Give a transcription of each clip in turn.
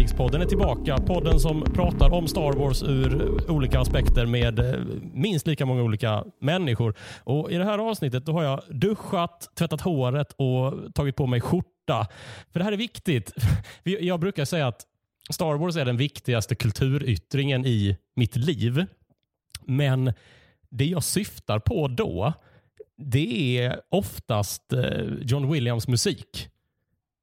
Krigspodden är tillbaka. Podden som pratar om Star Wars ur olika aspekter med eh, minst lika många olika människor. Och I det här avsnittet då har jag duschat, tvättat håret och tagit på mig skjorta. För det här är viktigt. Jag brukar säga att Star Wars är den viktigaste kulturyttringen i mitt liv. Men det jag syftar på då, det är oftast eh, John Williams musik.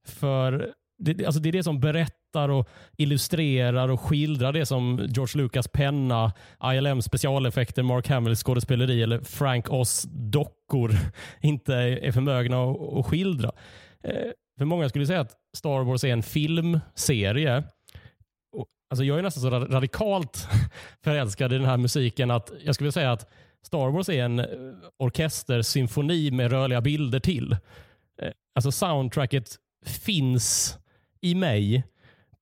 För det, alltså det är det som berättar och illustrerar och skildrar det som George Lucas penna, ILM specialeffekter, Mark Hamills skådespeleri eller Frank Oz dockor inte är förmögna att, skildra. Eh, för många skulle säga att Star Wars är en filmserie. Alltså jag är nästan så radikalt förälskad i den här musiken att jag skulle säga att Star Wars är en eh, orkestersymfoni med rörliga bilder till. Eh, alltså soundtracket finns i mig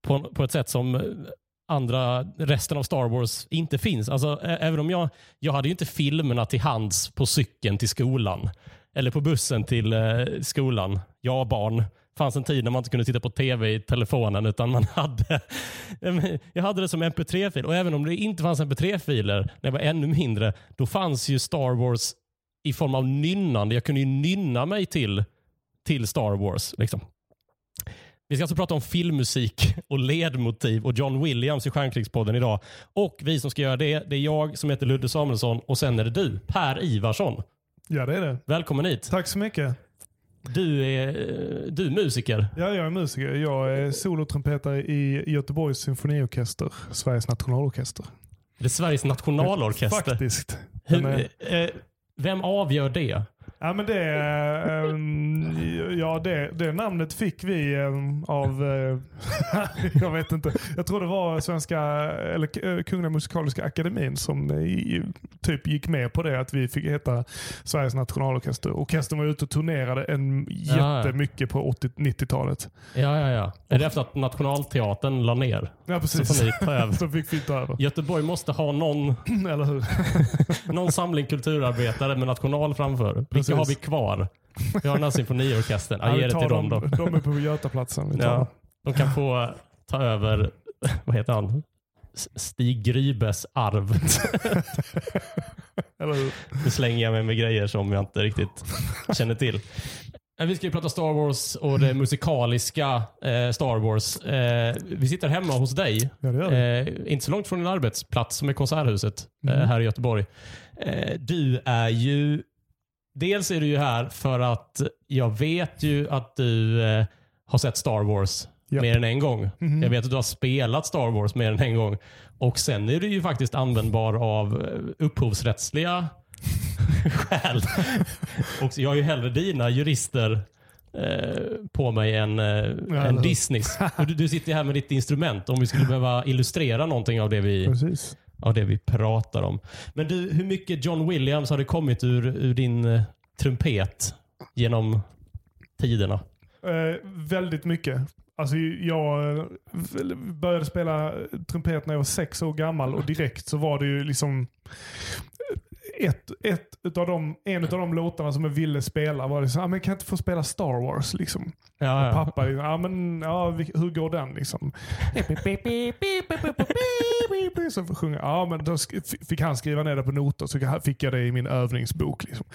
på, på ett sätt som andra, resten av Star Wars inte finns. Alltså, även om jag, jag hade ju inte filmerna till hands på cykeln till skolan eller på bussen till eh, skolan. Jag barn. Det fanns en tid när man inte kunde titta på tv i telefonen utan man hade jag hade det som mp3-fil och även om det inte fanns mp3-filer när jag var ännu mindre, då fanns ju Star Wars i form av nynnande. Jag kunde ju nynna mig till, till Star Wars. Liksom. Vi ska alltså prata om filmmusik och ledmotiv och John Williams i Stjärnkrigspodden idag. Och vi som ska göra det, det är jag som heter Ludde Samuelsson och sen är det du, Per Ivarsson. Ja, det är det. Välkommen hit. Tack så mycket. Du är, du är musiker. Ja, jag är musiker. Jag är solotrumpetare i Göteborgs symfoniorkester, Sveriges nationalorkester. Det är Sveriges nationalorkester? Faktiskt. Hur, eh, vem avgör det? Ja, men det, um, ja, det, det namnet fick vi um, av, uh, jag vet inte, jag tror det var Svenska, eller Kungliga Musikaliska Akademin som uh, typ gick med på det, att vi fick heta Sveriges nationalorkester. Orkestern var ute och turnerade en jättemycket på 80-90-talet. Ja, ja, ja. Är det efter att Nationalteatern la ner? Ja, precis. Så får ni ta över. Så fick vi ta över. Göteborg måste ha någon, eller hur? någon samling kulturarbetare med national framför. Precis vilka har vi kvar? Vi har den här symfoniorkestern. Ja, ge det till dem, dem då. De är på Götaplatsen. Ja, de kan få ta över, vad heter han? Stig Grybes arv. Nu slänger jag mig med grejer som jag inte riktigt känner till. Vi ska ju prata Star Wars och det musikaliska eh, Star Wars. Eh, vi sitter hemma hos dig. Ja, det det. Eh, inte så långt från din arbetsplats som är Konserthuset mm. här i Göteborg. Eh, du är ju dels är du ju här för att jag vet ju att du eh, har sett Star Wars ja. mer än en gång. Mm -hmm. Jag vet att du har spelat Star Wars mer än en gång. Och sen är du ju faktiskt användbar av eh, upphovsrättsliga skäl. och jag har ju hellre dina jurister eh, på mig än, eh, ja, än Disneys. Du, du, sitter här med ditt instrument. Om vi skulle behöva illustrera någonting av det vi Precis av det vi pratar om. Men du, hur mycket John Williams har det kommit ur, ur din eh, trumpet genom tiderna? Eh, väldigt mycket. Alltså jag eh, började spela trumpet när jag var sex år gammal och direkt så var det ju liksom ett, ett utav de, en av de låtarna som jag ville spela var så, ah, men kan jag inte få spela Star Wars liksom? Ja, ja. pappa, ja, men, ja, hur går den liksom? Så sjunger, ja, men då fick han skriva ner det på noter så fick jag det i min övningsbok. Liksom.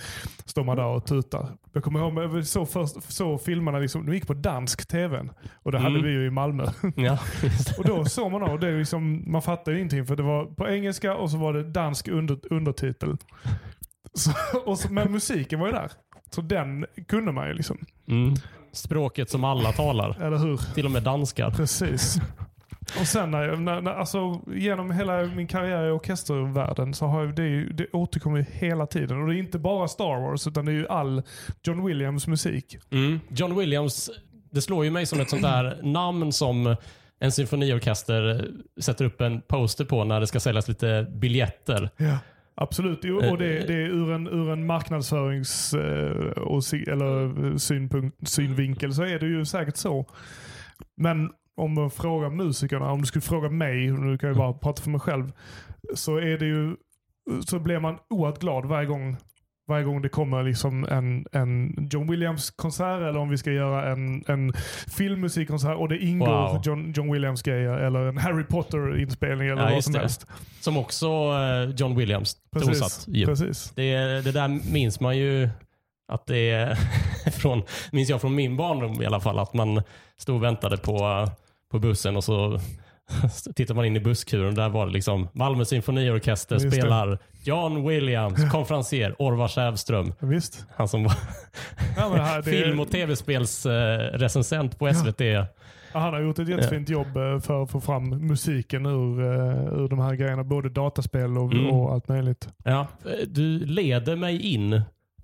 Står man där och tutar. Jag kommer ihåg, jag så, först, så filmerna, liksom, de gick på dansk tv. Och det mm. hade vi ju i Malmö. Ja, och då såg man och det liksom, man fattade ingenting för det var på engelska och så var det dansk under, undertitel. Så, och så, men musiken var ju där. Så den kunde man ju liksom. Mm. Språket som alla talar. Eller hur? Till och med danskar. Precis. Och sen när, när, när, alltså, genom hela min karriär i orkestervärlden så har det, det återkommit hela tiden. Och det är inte bara Star Wars utan det är ju all John Williams musik. Mm. John Williams, det slår ju mig som ett sånt där namn som en symfoniorkester sätter upp en poster på när det ska säljas lite biljetter. Ja. Absolut, och det, det är ur en, ur en marknadsförings eh, eller synpunkt, synvinkel så är det ju säkert så. Men om man frågar musikerna, om du skulle fråga mig, nu kan jag bara prata för mig själv, så är det ju så blir man oerhört glad varje gång varje gång det kommer liksom en, en John Williams-konsert eller om vi ska göra en, en filmmusikkonsert och det ingår Wow. John, John Williams-grejer eller en Harry Potter-inspelning eller Ja, vad som det. helst. Som också eh, John Williams Precis. Precis. Det, det där minns man ju att det är från, minns jag från min barndom i alla fall, att man stod och väntade på, på bussen och så tittar man in i busskuren där var det liksom Malmö symfoniorkester Just det. spelar John Williams, konferencier, Orvar Sävström. Visst. Han som var Ja, det här, det, film och tv-spelsrecensent på SVT. Ja, Han har gjort ett jättefint jobb eh, för att få fram musiken ur, eh, ur de här grejerna. Både dataspel och, Mm. och allt möjligt. Ja, du leder mig in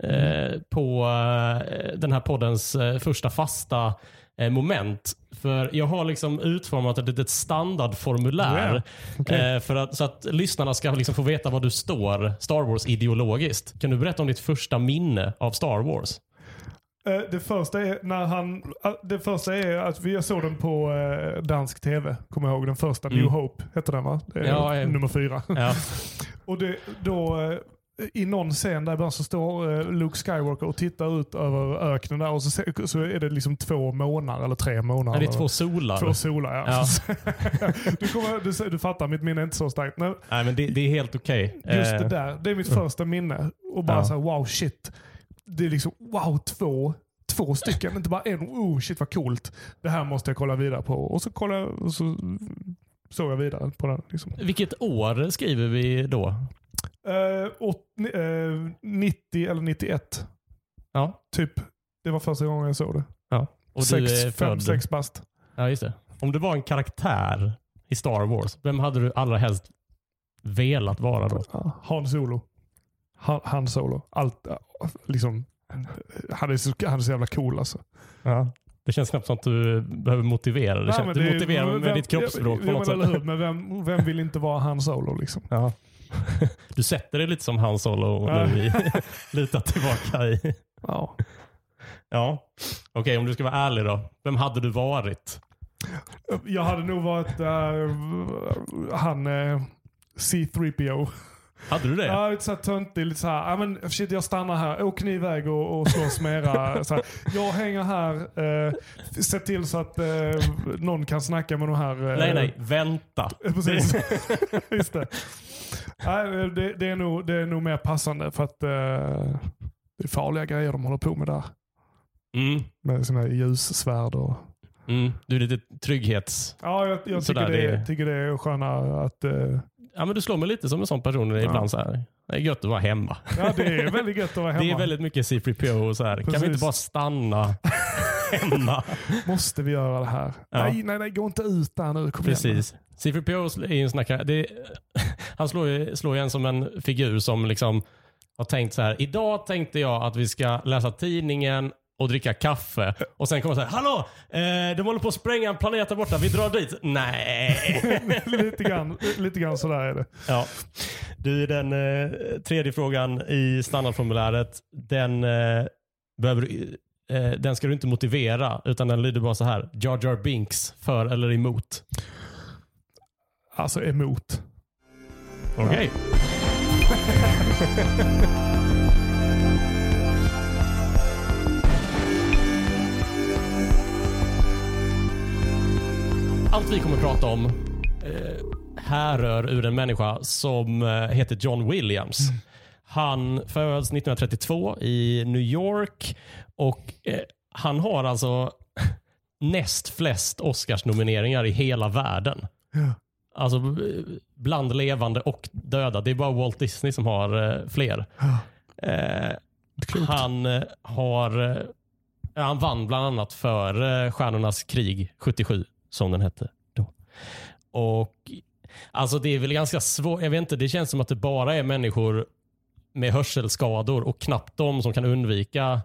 eh, på eh, den här poddens eh, första fasta eh, moment. För jag har liksom utformat ett litet standardformulär Ja, okej. eh, för att, så att lyssnarna ska liksom få veta var du står Star Wars ideologiskt. Kan du berätta om ditt första minne av Star Wars? Eh, Det första är när han, eh, det första är att vi jag såg den på dansk tv. Kommer jag ihåg den första. Mm. New Hope hette den va? Det Ja, nummer fyra. Ja. Och det, då, I någon scen där i början så står eh, Luke Skywalker och tittar ut över öknen där och så, så är det liksom två månader eller tre månader. Det är två solar. Två solar ja. Ja. du, kommer, du, du fattar, mitt minne är inte så starkt. Men Nej, men det, det är helt okej. just Eh, det där, det är mitt första minne. Och bara Ja. så här, wow shit. Det är liksom wow två. Två stycken, inte bara en. Oh shit vad coolt. Det här måste jag kolla vidare på. Och så kollade jag och så såg jag vidare på den. Liksom. Vilket år skriver vi då? Eh, åt, eh, 90 eller 91. Ja. Typ. Det var första gången jag såg det. Och sex, du är fem, född? sex bast. Ja, just det. Om du var en karaktär i Star Wars, vem hade du allra helst velat vara då? Ja, Han Solo. Han, han Solo. Allt, eh, liksom, han, är så, han är så jävla cool alltså. Ja. Det känns knappt som att du behöver motivera. Det Ja, känns, men du det motiverar med vem- ditt kroppsspråk ja, på något men, eller hur? sätt. Men vem, vem vill inte vara Han Solo liksom? Ja. Du sätter dig lite som Han Solo nu i, lutar tillbaka i. Ja. Ja. Okej, om du ska vara ärlig då. Vem hade du varit? Jag hade nog varit äh, han äh, C3PO. Hade du det? Ja, lite såhär töntig. Lite såhär, ja men shit jag stannar här. Åk ni iväg och, och slåss med era. Så här, jag hänger här. Eh, se till så att eh, någon kan snacka med de här. Eh, Nej, nej. Vänta. Precis. Just det. Nej, det, det, är nog, det är nog mer passande för att eh, det är farliga grejer de håller på med där. Mm. Med sina ljussvärd och... Mm. Du är lite trygghets... Ja, jag, jag tycker, det, det- tycker det är skönare att... eh, Ja, men du slår mig lite som en sån person ibland. Så här. Det är gött att vara hemma. ja, det är väldigt gött att vara hemma. Det är väldigt mycket C3PO och så här. Kan vi Precis. inte bara stanna hemma? Måste vi göra det här? Ja. Nej, nej, nej, gå inte ut där nu. Kom igen. Precis. C3PO är en sån här, Han slår ju, slår ju en som en figur som liksom har tänkt så här. Idag tänkte jag att vi ska läsa tidningen och dricka kaffe. Och sen kommer så här. Hallå! Eh, de håller på att spränga en planet där borta. Vi drar dit. Nej. lite, grann, lite grann sådär är det. Ja. Du, den eh, tredje frågan i standardformuläret, den, eh, behöver, du- eh, den ska du inte motivera, utan den lyder bara så här. Jar Jar Binks, för eller emot? Alltså emot. Okej. Allt vi kommer prata om eh, härrör ur en människa som eh, heter John Williams. Han föds 1932 i New York och eh, han har alltså näst flest Oscarsnomineringar i hela världen. Ja. Alltså eh, bland levande och döda. Det är bara Walt Disney som har eh, fler. Eh, han eh, har han vann bland annat för Stjärnornas krig 77 som den hette då. Och alltså det är väl ganska svårt. Jag vet inte, det känns som att det bara är människor med hörselskador och knappt de som kan undvika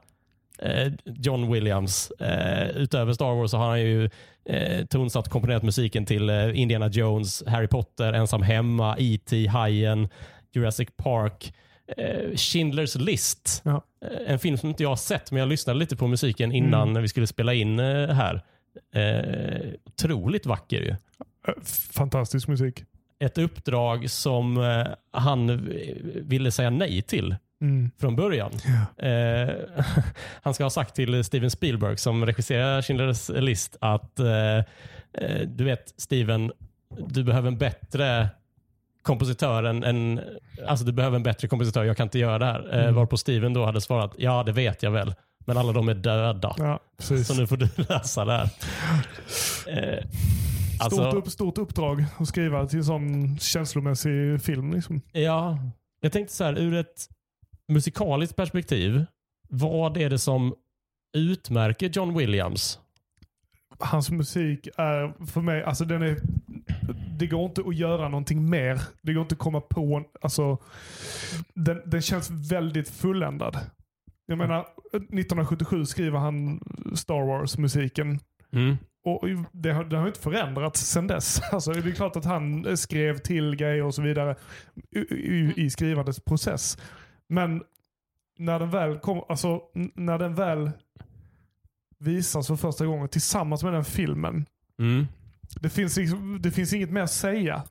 John Williams. Eh, utöver Star Wars så har han ju eh, tonsatt och komponerat musiken till eh, Indiana Jones, Harry Potter, Ensam hemma, E.T., Hajen, Jurassic Park, eh, Schindler's list. Ja. Eh, en film som inte jag har sett, men jag lyssnade lite på musiken innan Mm. vi skulle spela in eh, här. Eh, otroligt vacker ju. Eh, Fantastisk musik. Ett uppdrag som eh, han eh, ville säga nej till. Mm. från början. Eh, han ska ha sagt till Steven Spielberg som regisserar Schindler's list att eh, eh, du vet Steven, du behöver en bättre kompositör än, än alltså du behöver en bättre kompositör, jag kan inte göra det här. Eh, Mm. varpå Steven då hade svarat, ja det vet jag väl, men alla de är döda. Ja. Så nu får du lösa det här. Eh, alltså, stort, upp, stort uppdrag att skriva till en sån känslomässig film. Liksom. Ja, jag tänkte så här, ur ett musikaliskt perspektiv, vad är det som utmärker John Williams? Hans musik är för mig, alltså den är, det går inte att göra någonting mer. Det går inte att komma på, alltså den, den känns väldigt fulländad. Jag menar, 1977 skriver han Star Wars-musiken. Och det har, det har inte förändrats sedan dess. Alltså, det är klart att han skrev till grejer och så vidare i, i, i skrivandets process. Men när den väl kom, alltså, när den väl visas för första gången tillsammans med den filmen. Mm. Det finns, liksom, det finns inget mer att säga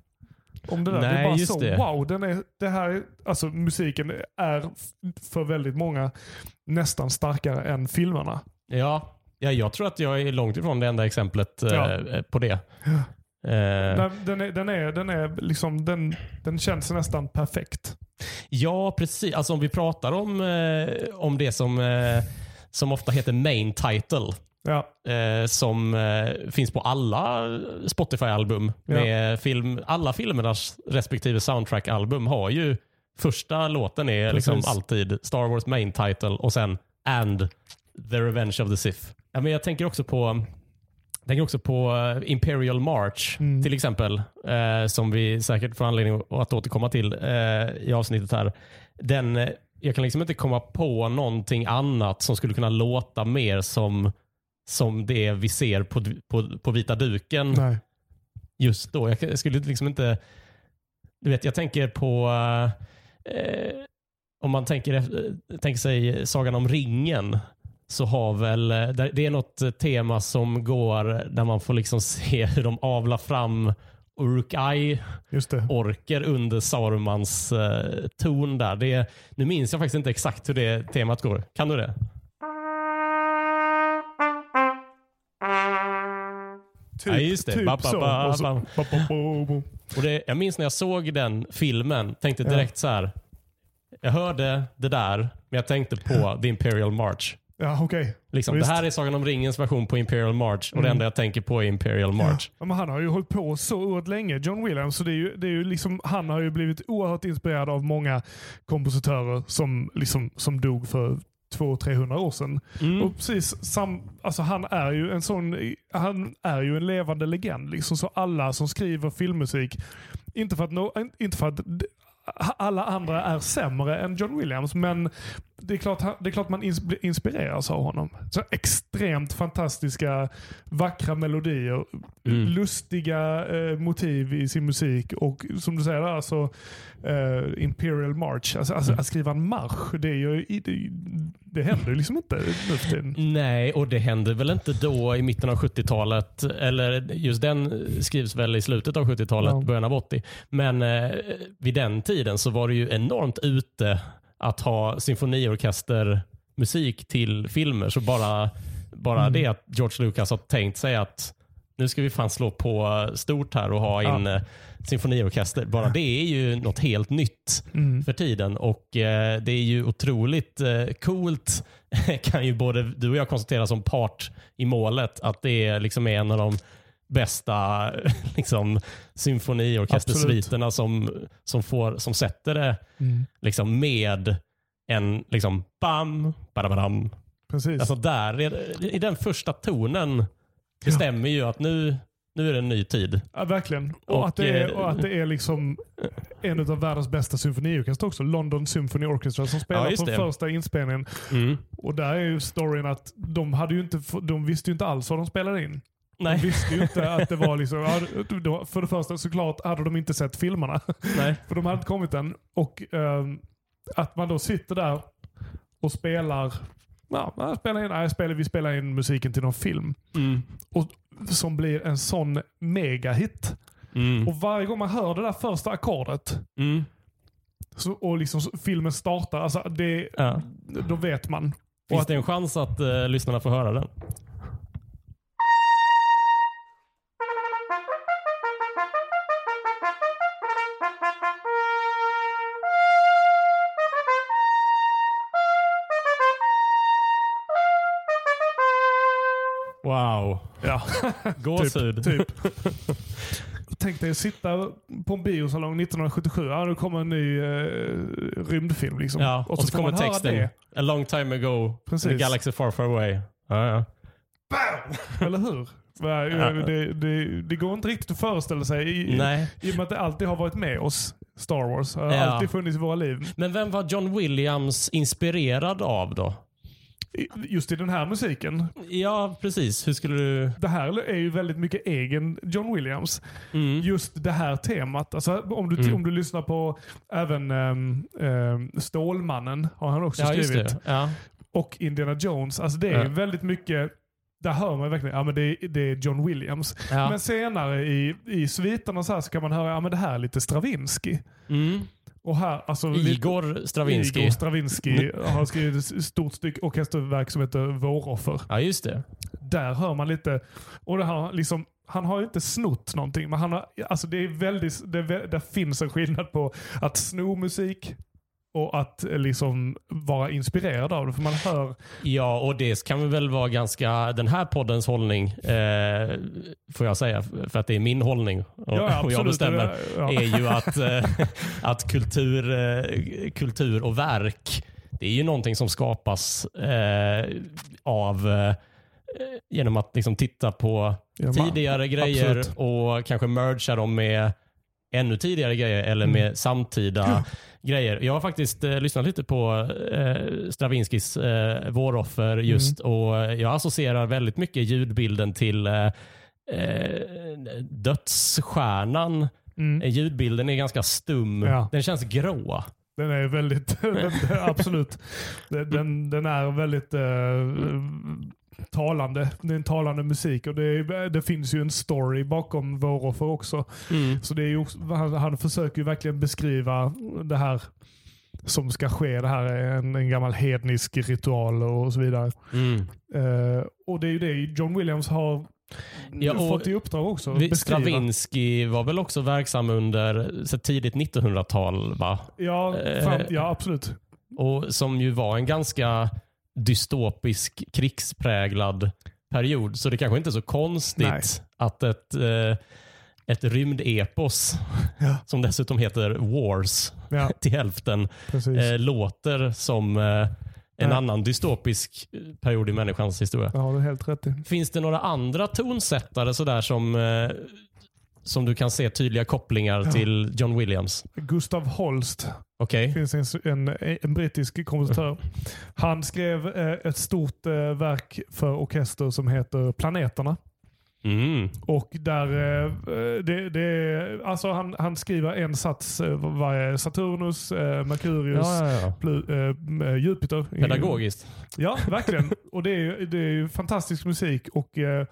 om det där. det Nej, är bara så, det. wow, den är, det här, är- alltså, musiken är för väldigt många nästan starkare än filmerna. Ja. ja, jag tror att jag är långt ifrån det enda exemplet eh, Ja. på det. Eh, Den, den, är, den, är, den, är liksom, den, den känns nästan perfekt. ja, precis. Alltså om vi pratar om, eh, om det som, eh, som ofta heter main title. Ja, eh, som eh, finns på alla Spotify-album. Ja. film, Alla filmernas respektive soundtrack-album har ju första låten är liksom alltid Star Wars main title och sen And the Revenge of the Sith. Ja, men jag tänker också på tänker också på eh, Imperial March Mm. till exempel, eh, som vi säkert får anledning att återkomma till eh, i avsnittet här. Den, eh, jag kan liksom inte komma på någonting annat som skulle kunna låta mer som, som det vi ser på, på, på vita duken nej. just då. Jag skulle liksom inte... Du vet, jag tänker på... Eh, om man tänker, tänker sig Sagan om ringen så har väl, eh, det är något eh, tema som går där man får liksom se hur de avlar fram det. Uruk-orker under Sarumans eh, torn där. Det, nu minns jag faktiskt inte exakt hur det temat går. Kan du det? Typ, Ja, just det. Typ Ba, ba, ba, så-. Och det, jag minns när jag såg den filmen, tänkte Ja. direkt så här. Jag hörde det där, men jag tänkte på The Imperial March. Ja, okej. Liksom, det Visst. här är Sagan om ringens version på Imperial March och det Mm. enda jag tänker på är Imperial March. Ja, men han har ju hållit på så oerhört länge, John Williams. Så det är ju, det är ju liksom, han har ju blivit oerhört inspirerad av många kompositörer som, liksom, som dog för 200-300 år sedan. Mm. Och precis sam, alltså han är ju en sån, han är ju en levande legend. Liksom, så alla som skriver filmmusik, inte för att, no, inte för att alla andra är sämre än John Williams, men det är klart, det är klart man inspireras av honom. Så extremt fantastiska, vackra melodier, Mm. lustiga eh, motiv i sin musik och som du säger, alltså, eh, Imperial March. Alltså, alltså, att skriva en marsch, det, är ju, det, det händer ju liksom inte nu för tiden. Nej, och det hände väl inte då i mitten av 70-talet. Eller just den skrivs väl i slutet av 70-talet, Ja. början av 80. Men eh, vid den tiden så var det ju enormt ute att ha symfoniorkestermusik till filmer. Så bara, bara Mm. det att George Lucas har tänkt sig att nu ska vi fan slå på stort här och ha in eh, symfoniorkester. Bara det är ju något helt nytt Mm. för tiden och eh, det är ju otroligt eh, coolt kan ju både du och jag konstatera som part i målet att det är liksom är en av de bästa liksom, symfoniorkestersviterna som, som, får, som sätter det Mm. liksom, med en liksom bam, badabadam. Precis. Alltså där, i- den första tonen bestämmer ju att nu, nu är det en ny tid. ja, verkligen. Och, och, att det är, eh, och att det är liksom en av världens bästa symfoniorkester också. London Symphony Orchestra som spelar Ja, på det. första inspelningen. Mm. Och där är ju storyn att de, hade ju inte, de visste ju inte alls vad de spelade in. De Nej. visste ju inte att det var liksom, för det första såklart hade de inte sett filmerna. Nej. För de hade inte kommit än. Och ehm, att man då sitter där och spelar, ja, spelar in, nej, spelar, vi spelar in musiken till någon film. Mm. Och, som blir en sån megahit. Mm. Och varje gång man hör det där första ackordet, Mm. Så, och liksom filmen startar, alltså det, Ja. då vet man. Finns att, det en chans att eh, lyssnarna får höra den? Ja, Gåshud. typ. Tänk dig att sitta på en biosalong 1977, ja, nu kommer en ny eh, rymdfilm. Liksom. Ja, och, så, får kommer man höra texten. det. A long time ago, Precis. in a galaxy far far away. Ja, ja. Eller hur? Det, det, det går inte riktigt att föreställa sig i, Nej. i och med att det alltid har varit med oss. Star Wars har Ja. alltid funnits i våra liv. Men vem var John Williams inspirerad av då? Just i den här musiken. Ja, precis. Hur skulle du... Det här är ju väldigt mycket egen John Williams. Mm. Just det här temat. Alltså, om, du, Mm. om du lyssnar på även um, um, Stålmannen har han också Ja, skrivit. Ja. Och Indiana Jones. Alltså det är Ja. väldigt mycket där hör man verkligen ja, men det, är, det är John Williams. Ja. Men senare i, i sviterna så, så kan man höra ja, men det här är lite Stravinsky. Mm. Och här, alltså, Igor Stravinsky. Igor Stravinsky har skrivit ett stort stycke orkesterverk som heter Våroffer. Ja, just det. Där hör man lite, och det här, liksom, han har ju inte snott någonting, men han har, alltså det är väldigt, det, där finns en skillnad på att sno musik och att eh, liksom vara inspirerad av det. För man hör, Ja, och det kan väl vara ganska den här poddens hållning, eh, får jag säga, för att det är min hållning och, ja, ja, och jag absolut, bestämmer, det- ja. är ju att, eh, att kultur, eh, kultur och verk, det är ju någonting som skapas eh, av eh, genom att liksom titta på Ja, tidigare grejer absolut. och kanske mergea dem med ännu tidigare grejer eller Mm. med samtida grejer. Jag har faktiskt eh, lyssnat lite på eh, Stravinskys eh, Våroffer just Mm. och jag associerar väldigt mycket ljudbilden till eh, eh, dödsstjärnan. Mm. Eh, Ljudbilden är ganska stum. Ja. Den känns grå. Den är väldigt, den, absolut. Den, den, den är väldigt eh, talande. Det är en talande musik och det, det finns ju en story bakom Våroffer också. Så det är ju, han, han försöker ju verkligen beskriva det här som ska ske. Det här är en, en gammal hednisk ritual och så vidare. Mm. Eh, och det är ju det John Williams har Ja, fått i uppdrag också. Vi-. Stravinsky var väl också verksam under så tidigt 1900-tal va? Ja, Eh. fram, ja, absolut. Och som ju var en ganska dystopisk, krigspräglad period. Så det kanske inte är så konstigt Nej. att ett, eh, ett rymdepos, Ja. som dessutom heter Wars Ja, till hälften, eh, låter som eh, en Ja. annan dystopisk period i människans historia. Det har du helt rätt i. Finns det några andra tonsättare sådär som, eh, som du kan se tydliga kopplingar Ja. till John Williams? Gustav Holst Okej. Det finns en, en, en brittisk kompositör. Han skrev eh, ett stort eh, verk för orkester som heter Planeterna. Mm. Och där, eh, det, det, alltså han, han skriver en sats eh, varje Saturnus, eh, Merkurius, Ja, ja, ja. Plu, eh, Jupiter. Pedagogiskt. Ja, verkligen. och det är, ju- det är fantastisk musik. Och eh,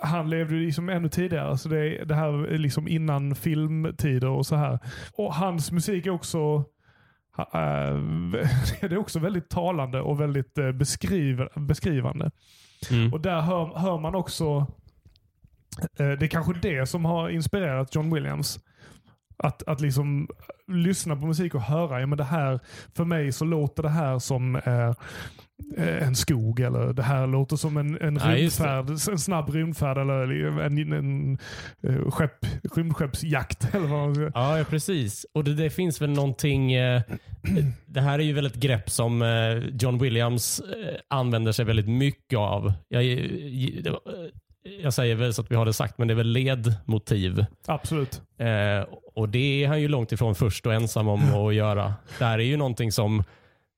Han levde ju liksom ännu tidigare, så det, det här är liksom innan filmtider och så här. Och hans musik är också eh, det är också väldigt talande och väldigt eh, beskriv, beskrivande. Mm. Och där hör, hör man också, eh, det är kanske det som har inspirerat John Williams. Att, att liksom lyssna på musik och höra, ja men det här, för mig så låter det här som eh, en skog eller det här låter som en, en Ja, rymdfärd, en snabb rymdfärd eller en, en, en, eh, skepp, rymdskeppsjakt. Eller vad man. Ja, ja, precis. Och det, det finns väl någonting... Eh, det här är ju väl ett grepp som eh, John Williams eh, använder sig väldigt mycket av. Jag, eh, jag säger väl så att vi har det sagt, men det är väl ledmotiv. Absolut. Eh, och det är han ju långt ifrån först och ensam om att göra. Det här är ju någonting som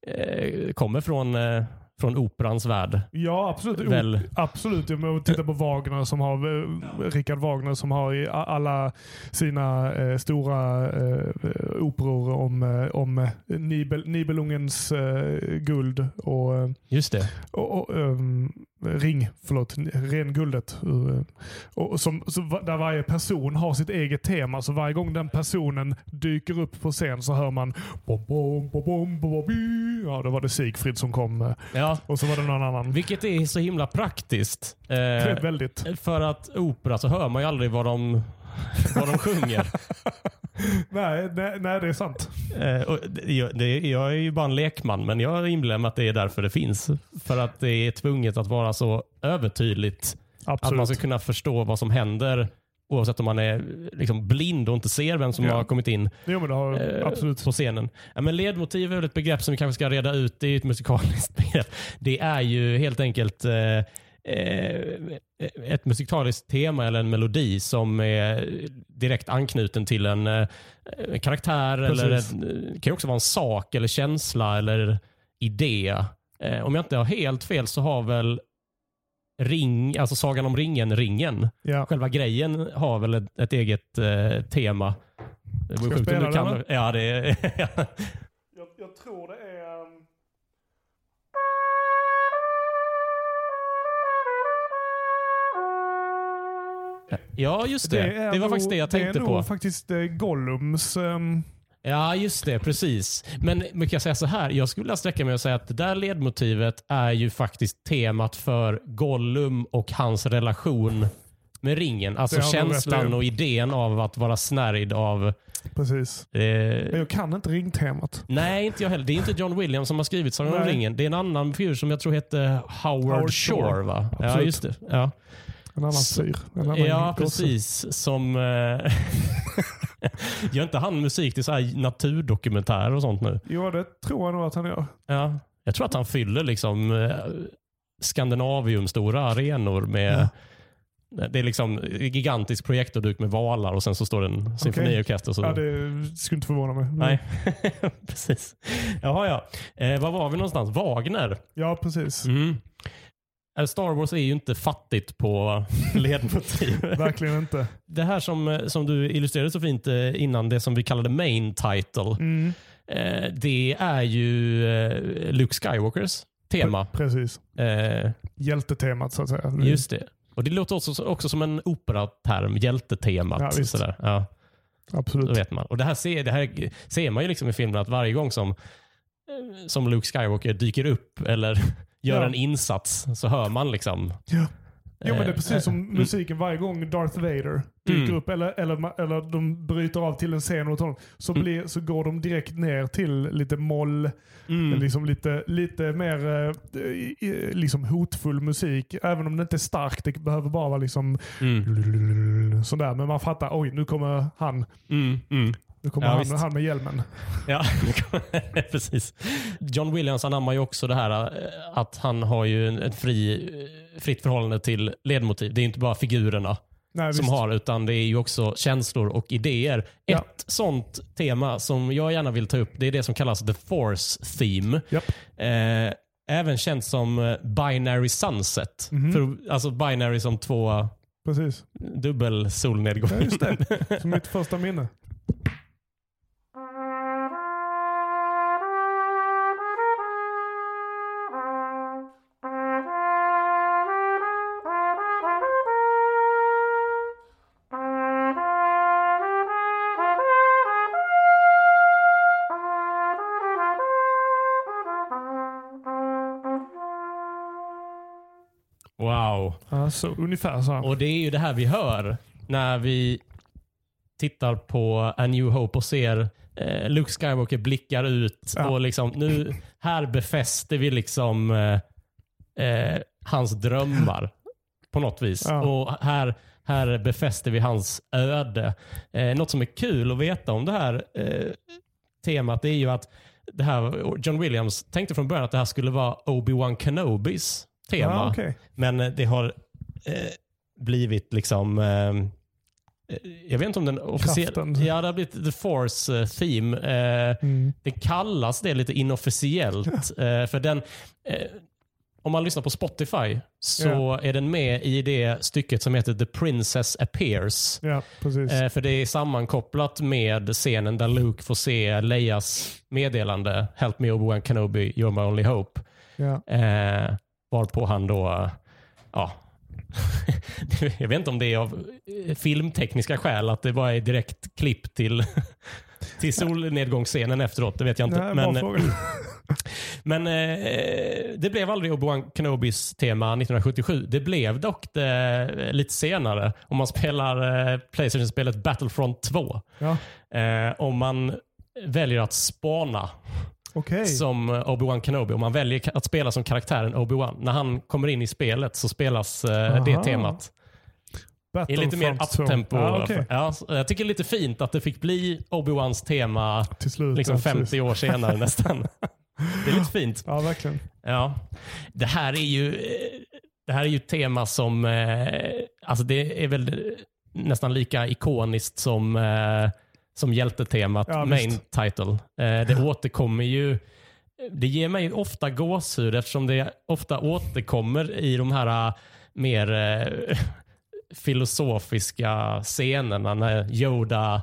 eh, kommer från, eh, från operans värld. Ja, absolut. Väl. Absolut. Om man tittar på Wagner som har, eh, Richard Wagner som har i alla sina eh, stora eh, operor om, eh, om Nibel, Nibelungens eh, guld och, Just det. och, och ehm, ring, förlåt, renguldet. eh, Och som, där varje person har sitt eget tema. Så varje gång den personen dyker upp på scen så hör man bom, bom, bom, bom, bom, bom, bi. Ja, då var det Sigfrid som kom. eh, Ja. Och så var det någon annan. Vilket är så himla praktiskt. Eh, väldigt. för att opera så hör man ju aldrig vad de, vad de sjunger. Nej, nej, nej, det är sant. Eh, det, jag- det, jag är ju bara en lekman, men jag inbillar mig att det är därför det finns. För att det är tvunget att vara så övertydligt. Att man Absolut. ska kunna förstå vad som händer oavsett om man är liksom blind och inte ser vem som Ja. har kommit in Jo, har, eh, absolut. på scenen. Ja, men ledmotiv är väl ett begrepp som vi kanske ska reda ut. Det är ju ett musikaliskt begrepp. Det är ju helt enkelt eh, ett musikaliskt tema eller en melodi som är direkt anknuten till en eh, karaktär. Eller Precis. en, det kan ju också vara en sak eller känsla eller idé. Eh, om jag inte har helt fel så har väl Ring, alltså Sagan om ringen-ringen. Ja. Själva grejen har väl ett, ett eget eh, tema. Det Ska jag spela du kan- den, Ja, det är... Jag, jag tror det är... ja, just det. Det, är var nog- faktiskt det jag tänkte Det är på. nog faktiskt eh, Gollums... ehm, Ja, just det. Precis. Men man kan säga så här. Jag skulle vilja sträcka mig och säga att det där ledmotivet är ju faktiskt temat för Gollum och hans relation med ringen. Alltså Det känslan och idén av att vara snärjd av... precis. Eh, jag kan inte ringtemat. nej, inte jag heller. Det är inte John Williams som har skrivit Sagan om ringen. Det är en annan figur som jag tror heter Howard, Howard Shore. Shore. va? Ja, Absolut. just det. Ja. En annan fyr. En annan Ja, gosse. precis. Som... Eh, gör inte han musik till så här naturdokumentärer och sånt nu? Jo, det tror jag nog att han gör. Ja. Jag tror att han fyller liksom eh, Skandinavium stora arenor med Det är liksom gigantisk projektorduk med valar och sen så står det en symfoniorkester. Så... Ja, det skulle inte förvåna mig. Nej, precis. Jaha, ja. Eh, var var vi någonstans? Wagner. Ja, precis. Mm. Eh, Star Wars är ju inte fattigt på ledmotiv. Verkligen inte. det här som, eh, som du illustrerade så fint eh, innan, det som vi kallade main title. Mm. Eh, det är ju Luke Skywalkers tema. Precis. Eh, Hjältetemat så att säga. just det. Och Det låter också, också som en operaterm, hjältetemat. Ja, visst. sådär. Ja, då Absolut. vet man. Och det här, ser, det här ser man ju liksom i filmen att varje gång som, som Luke Skywalker dyker upp eller gör Ja. en insats så hör man liksom. Ja. Jo, men det är eh, precis som mm. musiken varje gång Darth Vader dyker Mm. upp eller, eller, eller de bryter av till en scen åt honom så, Mm. blir, så går de direkt ner till lite moll, Mm. liksom lite, lite mer eh, liksom hotfull musik. Även om det inte är starkt, det behöver bara vara liksom Mm. sådär. Men man fattar, oj nu kommer han. Mm. Mm. Nu kommer Ja, han, visst. han med hjälmen. Ja, precis. John Williams anammar ju också det här eh, att han har ju en- ett fri, eh, fritt förhållande till ledmotiv. Det är inte bara figurerna Nej, som visst. har, utan det är ju också känslor och idéer. Ja. Ett sånt tema som jag gärna vill ta upp, det är det som kallas the force theme. Japp. Eh, även känt som eh, binary sunset. Mhm. För, alltså binary som två Precis. dubbel Ja, solnedgång. just det. Som mitt första minne. Alltså, ungefär så. Och det är ju det här vi hör när vi tittar på A New Hope och ser eh, Luke Skywalker blickar ut Ja. och liksom nu här befäster vi liksom eh, eh, hans drömmar på något vis. Ja. Och här, här befäster vi hans öde. Eh, något som är kul att veta om det här eh, temat är ju att det här, John Williams tänkte från början att det här skulle vara Obi-Wan Kenobis tema. Ja, okej. Men eh, det har blivit liksom... Eh, eh, jag vet inte om den officiellt... Ja, det har blivit the force eh, theme. Eh, Mm. det kallas det lite inofficiellt. eh, för den... Eh, om man lyssnar på Spotify så är den med i det stycket som heter The Princess Appears. Eh, för det är sammankopplat med scenen där Luke får se Leias meddelande Help me Obi-Wan Kenobi, you're my only hope. Eh, varpå han då ja, jag vet inte om det är av eh, filmtekniska skäl, att det bara är direkt klipp till, till solnedgångsscenen efteråt. Det vet jag inte. Nej, men, fråga. men eh, det blev aldrig Obi-Wan Kenobis tema 1977. Det blev dock det lite senare om man spelar eh, Playstation-spelet Battlefront 2. Ja, Eh, om man väljer att spana okej. som Obi-Wan Kenobi. Om man väljer att spela som karaktären Obi-Wan. När han kommer in i spelet så spelas eh, det Aha. temat. Det är lite mer Battlefront 2. uptempo. Ja, okej. ja, jag tycker det är lite fint att det fick bli Obi-Wans tema Till slut. liksom ja, precis. 50 år senare nästan. Det är lite fint. Ja, verkligen. Ja. Det här är ju eh, det här är ju ett tema som eh, alltså det är väl nästan lika ikoniskt som, eh, som hjältetemat Ja, main visst. title. Eh, det återkommer ju det ger mig ofta gåshud eftersom det ofta återkommer i de här eh, mer eh, filosofiska scenerna när Yoda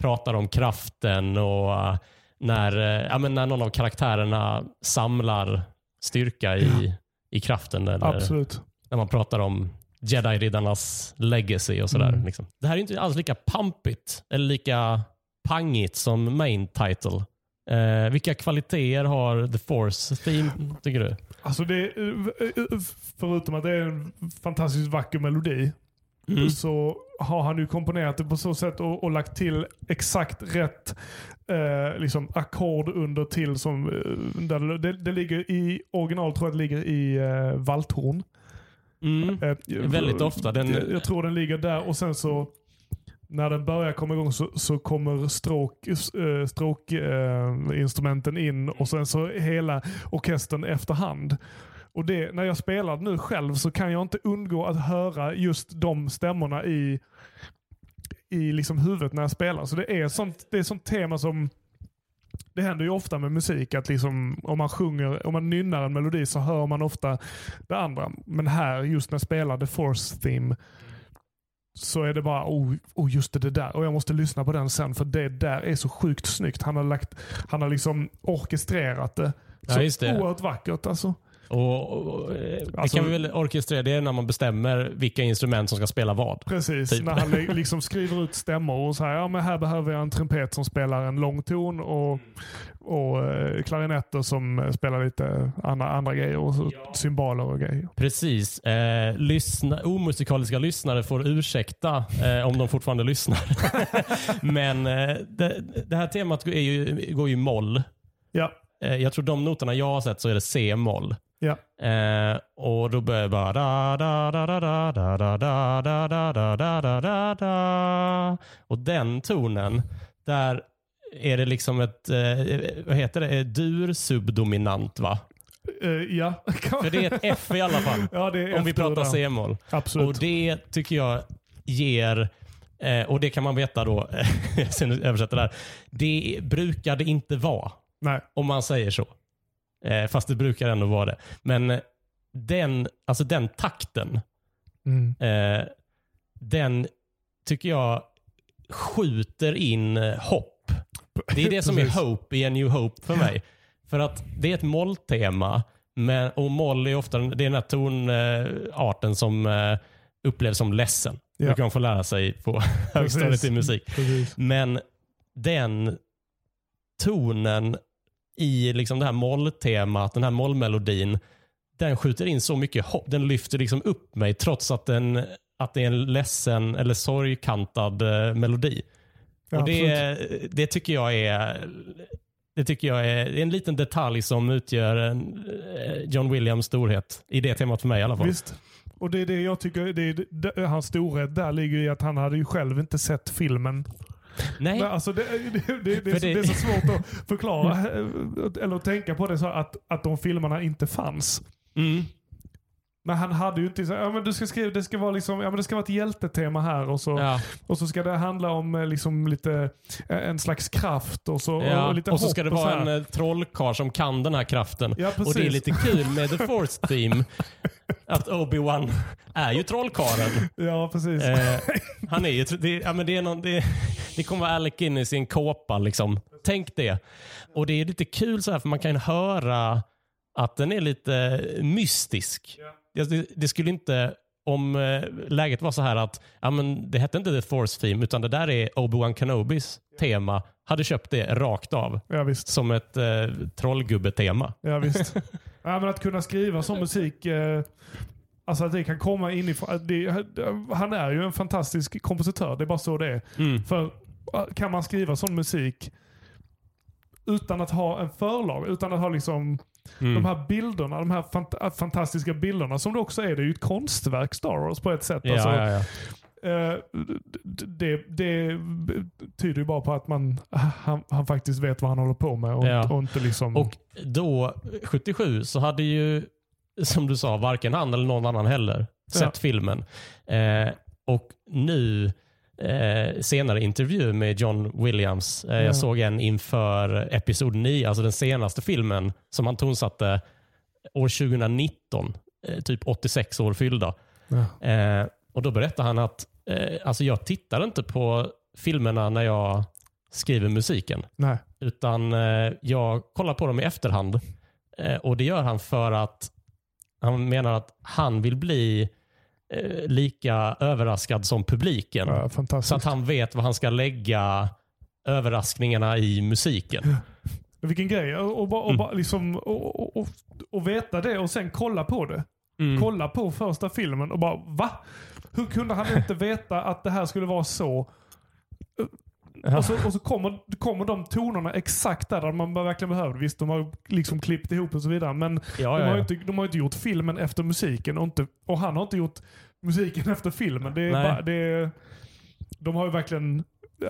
pratar om kraften och eh, när, eh, ja, men när någon av karaktärerna samlar styrka i, i kraften. Eller Absolut. när man pratar om Jedi-riddarnas legacy och sådär. Mm. Liksom. Det här är inte alls lika pampigt eller lika pangigt som main title. Eh, vilka kvaliteter har The Force Theme, tycker du? Alltså det, förutom att det är en fantastiskt vacker melodi Mm. så har han ju komponerat det på så sätt och, och lagt till exakt rätt eh, liksom ackord under till som eh, där det, det ligger i original tror jag det ligger i eh, valthorn. Mm. Eh, Väldigt ofta. Den- jag, jag tror den ligger där och sen så när den börjar komma igång så, så kommer stråk, äh, stråkinstrumenten in och sen så hela orkestern efterhand. Och det, när jag spelar nu själv så kan jag inte undgå att höra just de stämmorna i, i liksom huvudet när jag spelar. Så det är sånt, det är sånt tema som det händer ju ofta med musik att liksom, om man sjunger, om man nynnar en melodi så hör man ofta det andra. Men här, just när jag spelar The Force Theme, så är det bara, oh, oh just det, det där. Och jag måste lyssna på den sen för det där är så sjukt snyggt. Han har, lagt, han har liksom orkestrerat det. Ja, så det. oerhört vackert alltså. Och, och, eh, det Alltså- kan vi väl orkestrera, det är när man bestämmer vilka instrument som ska spela vad. Precis, Typ. när han li- liksom skriver ut stämmor och så här, ja men här behöver jag en trumpet som spelar en lång ton och, och eh, klarinetter som spelar lite andra, andra grejer och så, cymbaler och grejer. Precis. Eh, lyssna, omusikaliska lyssnare får ursäkta eh, om de fortfarande lyssnar. Men eh, det, det här temat är ju, går ju i moll. Ja, Eh, jag tror de noterna jag har sett så är det C-moll. Ja, Eh, och då börjar jag bara da, da, da, da, da, da, da, da, da, da, da, da, da, da. Och den tonen, där är det liksom ett, eh, vad heter det, dur-subdominant va? Eh, ja. För det är ett F i alla fall. ja, Om vi pratar. C-moll. Absolut. Och det tycker jag ger, eh, och det kan man veta då, sen översätter där, det brukar det inte vara. Nej. Om man säger så. Eh, fast det brukar ändå vara det. Men den, alltså den takten, Mm. eh, den tycker jag skjuter in eh, hopp. Det är det som är hope i en new hope för mig. För att det är ett molltema men, och moll är ofta det är den här tonarten som eh, upplevs som ledsen. Ja. Det kan man få lära sig på högstadiet i musik. Precis. Men den tonen i liksom det här molltemat, den här mollmelodin, den skjuter in så mycket hopp. Den lyfter liksom upp mig trots att, den, att det är en ledsen eller sorgkantad eh, melodi. Ja, och det, det tycker jag är det tycker jag är, det är en liten detalj som utgör en, eh, John Williams storhet i det temat för mig i alla fall. Visst. Och det är det jag tycker, det är, det, hans storhet där ligger i att han hade ju själv inte sett filmen. Nej, Men alltså det, det, det, det, är så svårt att förklara eh, eller att tänka på det så att, att de filmerna inte fanns. mm, Men han hade ju inte så ja men du ska skriva, det ska vara liksom, ja men det ska vara ett hjältetema här och så, ja. och så ska det handla om eh, liksom lite, eh, en slags kraft och så, Ja, och lite och så ska det vara en eh, trollkarl som kan den här kraften. Ja, och det är lite kul med The Force Team att Obi-Wan är ju trollkarlen. Ja precis. Eh, han är ju, det, ja, men det, är någon, det, det kommer vara Alec Guinness i en kåpa. Liksom. Tänk det. Och det är lite kul så här för man kan höra att den är lite mystisk. Det, det skulle inte, om eh, läget var så här att ja, men det hette inte The Force Theme, utan det där är Obi-Wan Kenobis tema, hade köpt det rakt av. Ja, visst. Som ett eh, trollgubbe-tema. Ja, visst. ja, men att kunna skriva sån musik, eh, alltså att det kan komma inifrån. Det, han är ju en fantastisk kompositör, det är bara så det är. Mm. För kan man skriva sån musik utan att ha en förlag, utan att ha liksom Mm. de här bilderna, de här fant äh, fantastiska bilderna som det också är. Det är ju ett konstverk Star Wars på ett sätt. Ja, alltså, ja, ja. eh, det, det tyder ju bara på att man, han, han faktiskt vet vad han håller på med och, Ja. och inte liksom... Och då, 77, så hade ju, som du sa, varken han eller någon annan heller sett Ja. filmen. Eh, och nu, eh, senare intervju med John Williams, eh, Ja. jag såg en inför episod 9, alltså den senaste filmen som han tonsatte år 2019, eh, typ 86 år fyllda. Eh, och Då berättar han att eh, alltså jag tittar inte på filmerna när jag skriver musiken. Nej. Utan eh, jag kollar på dem i efterhand. Och Det gör han för att han menar att han vill bli eh, lika överraskad som publiken. Ja, Så att han vet vad han ska lägga överraskningarna i musiken. Vilken grej. Och, och, bara, och, Mm. liksom, och, och, och, och veta det och sen kolla på det. Mm. Kolla på första filmen och bara va? Hur kunde han inte veta att det här skulle vara så? Och så, och så kommer, kommer de tonerna exakt där, där man verkligen behöver. Visst, de har liksom klippt ihop och så vidare. Men Ja, de, har inte, de har inte gjort filmen efter musiken och, inte, och han har inte gjort musiken efter filmen. Det är bara, det är, de har ju verkligen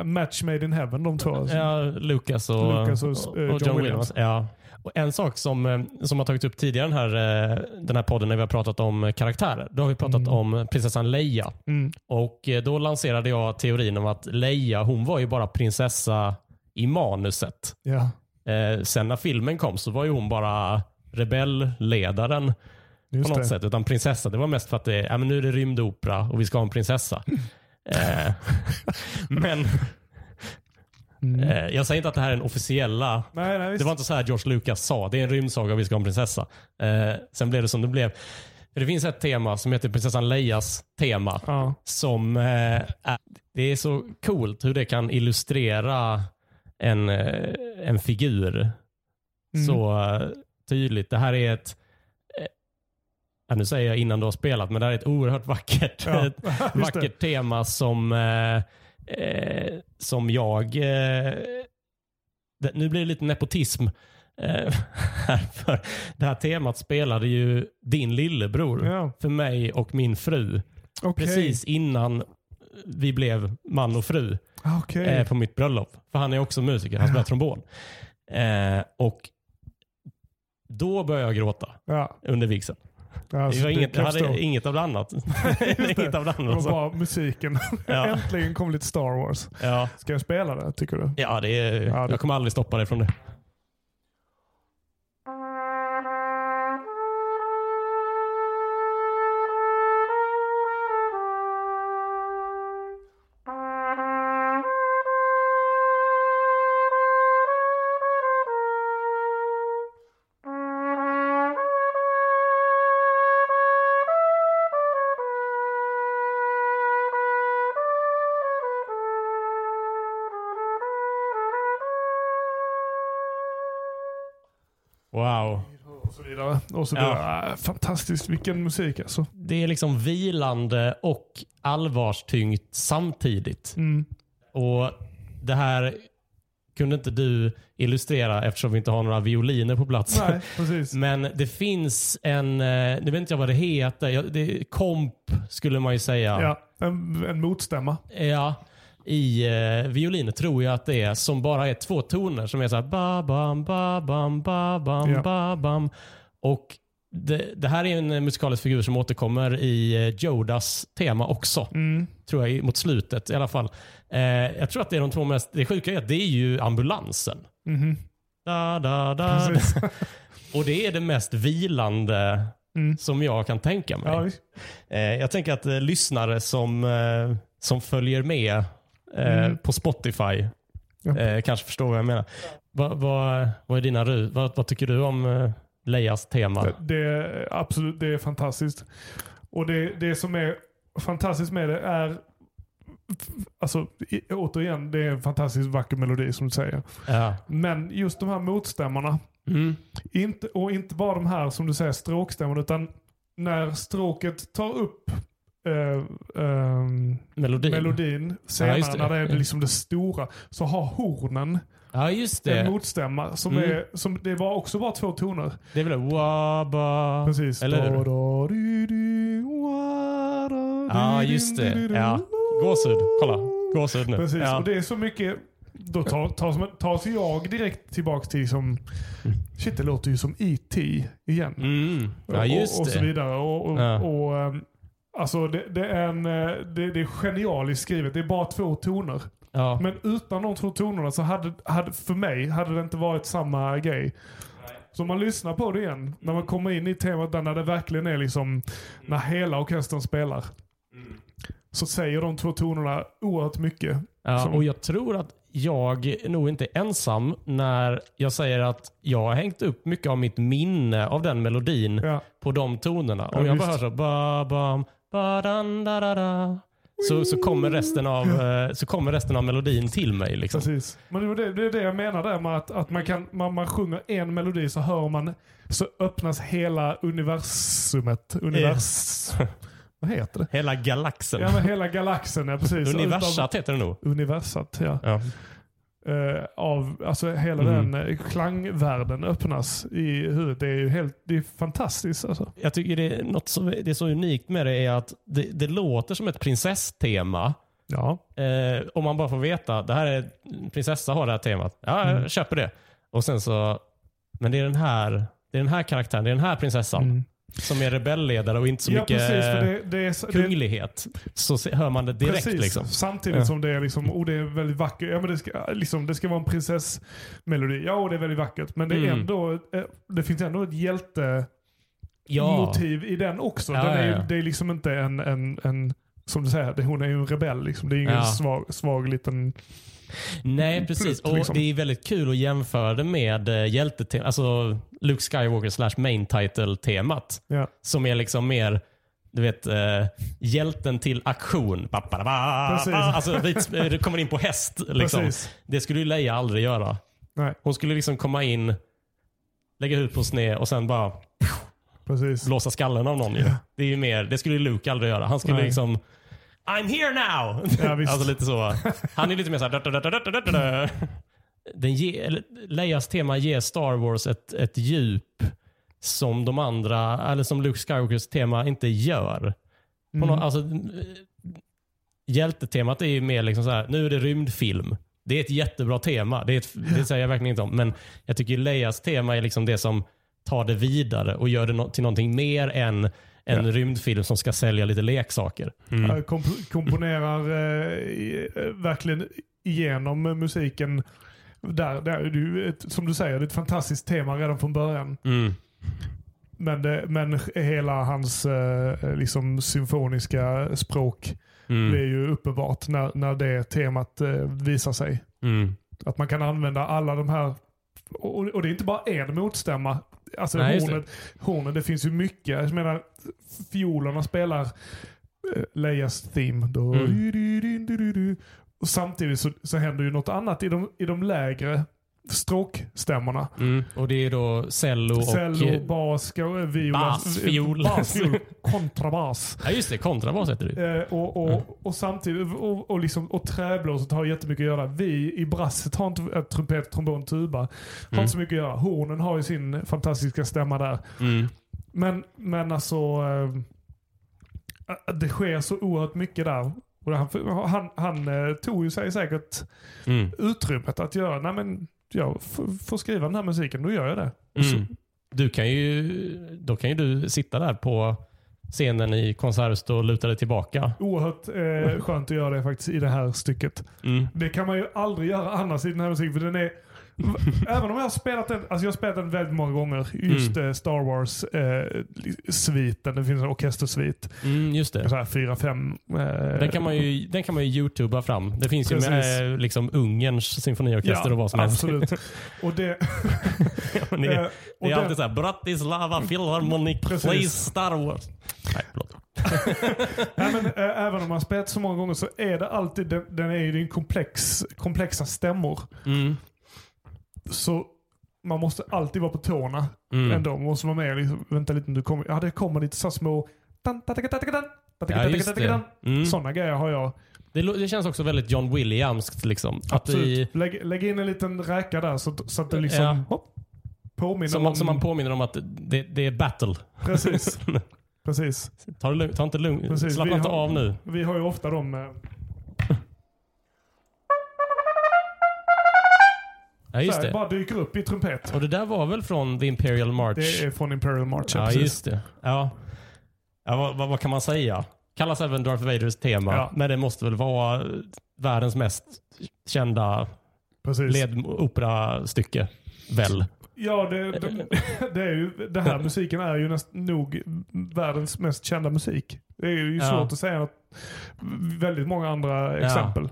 match made in heaven de två. alltså. Ja, Lucas och, Lucas och, och, eh, John, John Williams. Williams. Ja. Och en sak som, eh, som har tagits upp tidigare den här, eh, den här podden när vi har pratat om karaktärer. Då har vi pratat Mm. om prinsessan Leia. Mm. Och eh, Då lanserade jag teorin om att Leia hon var ju bara prinsessa i manuset. Ja, Eh, sen när filmen kom så var ju hon bara rebellledaren just på något det. sätt. Utan prinsessa, det var mest för att det, ja, men nu är det rymdopera och vi ska ha en prinsessa. eh, men Mm. eh, jag säger inte att det här är den officiella nej, nej. Det var inte så här George Lucas sa. Det är en rymdsaga och vi ska ha en prinsessa. Eh, sen blev det som det blev. För det finns ett tema som heter prinsessan Leias tema. ja. Som eh, är, Det är så coolt hur det kan illustrera en, eh, en figur Mm. så eh, tydligt. Det här är ett eh, ja, nu säger jag innan du har spelat, men det här är ett oerhört vackert, Ja, vackert tema som, eh, eh, som jag... Eh, det, nu blir det lite nepotism. Eh, här, för det här temat spelade ju din lillebror Ja, för mig och min fru okej. precis innan vi blev man och fru Okej. eh, på mitt bröllop. För han är också musiker, han spelar trombon. Eh, och då började jag gråta Ja, under vigseln. Alltså, det var inget, hade inget av det annat. det. inget av det Det andra. var Så. bara musiken. Ja. Äntligen kom lite Star Wars. Ja, Ska jag spela det, tycker du? ja, det är, Ja, det- jag kommer aldrig stoppa dig från det. Och så Ja. vidare. Ah, fantastiskt, vilken musik alltså. Det är liksom vilande och allvarstyngt samtidigt. Mm. Och Det här kunde inte du illustrera eftersom vi inte har några violiner på plats. Nej, precis. Men det finns en, eh, nu vet inte jag vad det heter, det, komp skulle man ju säga. Ja, en, en motstämma. Ja, i eh, violiner tror jag att det är som bara är två toner som är så här ba bam ba bam ba bam Ja. ba bam. Och det, det här är en musikalisk figur som återkommer i eh, Jodas tema också. Mm. Tror jag mot slutet i alla fall. Eh, jag tror att det är de två mest, det sjuka är att det är ju ambulansen. Mhm. Da, da, da. Och det är det mest vilande Mm. som jag kan tänka mig. Ja. Eh, jag tänker att eh, lyssnare som, eh, som följer med eh, Mm. på Spotify Ja. kanske förstår vad jag menar. Vad vad vad är dina vad, vad tycker du om Leias tema. Det är absolut, det är fantastiskt. Och det, det som är fantastiskt med det är, alltså återigen, det är en fantastiskt vacker melodi som du säger. Ja. Men just de här motstämmorna, Mm. inte, och inte bara de här som du säger stråkstämmorna, utan när stråket tar upp eh, ehm, Melodin. melodin senare, Ja, det. när det är liksom det stora, så har hornen Ja, just en det. motstämma som Mm. är, som, det var också bara två toner. Det är väl waba. Precis. Eller hur? Ja, just det. Ja. Gåshud. Kolla. Gåshud nu. Precis, Ja. och det är så mycket. Då tar, tar, tar sig jag direkt tillbaka till som, shit det låter ju som E.T. igen. Mm. Ja, just och, och så det. vidare. Och, och, Ja. och, ehm, alltså det, det, är en, eh, det, det är genialiskt skrivet. Det är bara två toner. Ja. Men utan de två tonerna så hade, hade för mig hade det inte varit samma grej. Så man lyssnar på det igen, när man kommer in i temat där när det verkligen är liksom, när hela orkestern spelar. Så säger de två tonerna oerhört mycket. Ja, Som- och jag tror att jag nog inte är ensam när jag säger att jag har hängt upp mycket av mitt minne av den melodin Ja, på de tonerna. Ja, Om jag bara hör så ba, bam, ba, dan, da, da, da, så, så, kommer resten av, eh, så kommer resten av melodin till mig. Liksom. precis. Men det, det, är det jag menar där med att, att man, kan, man, man sjunger en melodi så hör man, så öppnas hela universumet. Univers... Vad heter det? Hela galaxen. Ja men hela galaxen, ja precis. Universat heter det nog. Universat, ja. Ja. Eh, av, alltså hela Mm. den eh, klangvärlden öppnas i huvudet. Det är ju helt, det är fantastiskt alltså. Jag tycker det är något som det är så unikt med det är att det, det låter som ett prinsesstema. Ja. Eh, om man bara får veta, det här är prinsessa har det här temat. Ja, jag Mm. köper det. Och sen så, men det är den här, det är den här karaktären, det är den här prinsessan Mm. Som är rebellledare och inte så ja mycket precis, för det, det är, så- det, kunglighet. Så hör man det direkt. Precis, Liksom. samtidigt Ja. som det är liksom, och det är väldigt vackert. Ja, men det, ska, liksom, det ska vara en prinsessmelodi. Ja, och det är väldigt vackert. Men det, är Mm. ändå, eh, det finns ändå ett hjältemotiv Ja, i den också. Ja, den är, ja. Det är liksom inte en, en, en som du säger, hon är ju en rebell. Liksom. Det är ingen svag, svag liten... nej precis. Plutt, Och liksom. Det är väldigt kul att jämföra det med eh, hjältetemat, alltså Luke Skywalker slash main title-temat. Ja. Som är liksom mer du vet, eh, hjälten till aktion. Ba, ba, ba. Alltså, vit- eh, kommer in på häst. Liksom. Precis. Det skulle ju Leia aldrig göra. Nej, Hon skulle liksom komma in, lägga huvudet på sned och sen bara precis. blåsa skallen av någon. Ju. Det, är ju mer, det skulle Luke aldrig göra. Han skulle Nej. liksom I'm here now! Ja, visst. alltså lite så. Han är lite mer såhär... Den ge, Leias tema ger Star Wars ett, ett djup som de andra, eller som Luke Skywalkers tema inte gör. På Mm. nå- alltså, hjältetemat är ju mer liksom så här, nu är det rymdfilm. Det är ett jättebra tema, det, är ett, det säger jag verkligen inte om. Men jag tycker Leias tema är liksom det som tar det vidare och gör det no- till någonting mer än en Ja. rymdfilm som ska sälja lite leksaker. Mm. Komp- komponerar eh, eh, verkligen igenom musiken. Där, där är ju ett, som du säger, det är ett fantastiskt tema redan från början. Mm. Men, det, men hela hans eh, liksom symfoniska språk Mm. blir ju uppenbart när, när det temat eh, visar sig. Mm. Att man kan använda alla de här, och, och det är inte bara en motstämma. Alltså Nej, just det. hornet, hornet, det finns ju mycket. Jag menar, fiolerna spelar eh, Leias theme. Då, Mm. Och samtidigt så, så händer ju något annat i de, i de lägre stråkstämmorna. Mm. Och det är då cello och... Cello, bas, eh, viola, Bas, fiol. bas, fiol, kontrabas. Ja just det, kontrabas heter det. Eh, och, och, och samtidigt, och, och, liksom, och träblåset har jättemycket att göra. Vi i brasset har inte, trumpet, trombon, tuba, har Mm. inte så mycket att göra. Hornen har ju sin fantastiska stämma där. Mm. Men, men alltså, eh, det sker så oerhört mycket där. Och han han, han eh, tog ju sig säkert Mm. utrymmet att göra, nej men jag får skriva den här musiken, då gör jag det. Mm. Du kan ju, då kan ju du sitta där på scenen i Konserthuset och luta dig tillbaka. Oerhört eh, skönt att göra det faktiskt i det här stycket. Mm. Det kan man ju aldrig göra annars i den här musiken. För den är, Även om jag har spelat den, alltså jag har spelat den väldigt många gånger. Just Mm. eh, Star Wars-sviten. det finns en orkestersvit. Mm, just det. Så här fyra, fem. Eh, Den kan man ju, den kan man ju youtuba fram. Det finns Precis. ju med eh, liksom Ungerns symfoniorkester ja, och vad som helst. Absolut. och det, det, eh, är- och det är alltid såhär, Bratislava Philharmonic Precis. plays Star Wars. Nej, förlåt. Nej, men, äh, även om man spelat så många gånger så är det alltid, den, den är ju en komplex, komplexa stämmor. Mm. Så man måste alltid vara på tårna Mm. ändå. Man måste vara med liksom, vänta lite nu kommer, ja det kommer lite så små Ja, det. Mm. Sådana grejer har jag. Det, det känns också väldigt John Williamskt. Liksom. Att i, Absolut. Lägg, lägg in en liten räka där så, så att det liksom Ja. hopp, påminner som, om... som man påminner om att det, det är battle. Precis. Precis. Ta, det lugnt, ta inte lugnt. Slappna inte har- av nu. Vi har ju ofta de... Ja, just här, det. bara dyker upp i trumpet. Och det där var väl från The Imperial March? Det är från Imperial March. ja, precis. just det. Ja. Ja, vad, vad, vad kan man säga? Kallas även Darth Vaders tema. Ja. Men det måste väl vara världens mest kända ledoperastycke. Väl? Ja, det, det, det är ju, den här musiken är ju näst, nog världens mest kända musik. Det är ju Ja. svårt att säga något, väldigt många andra exempel.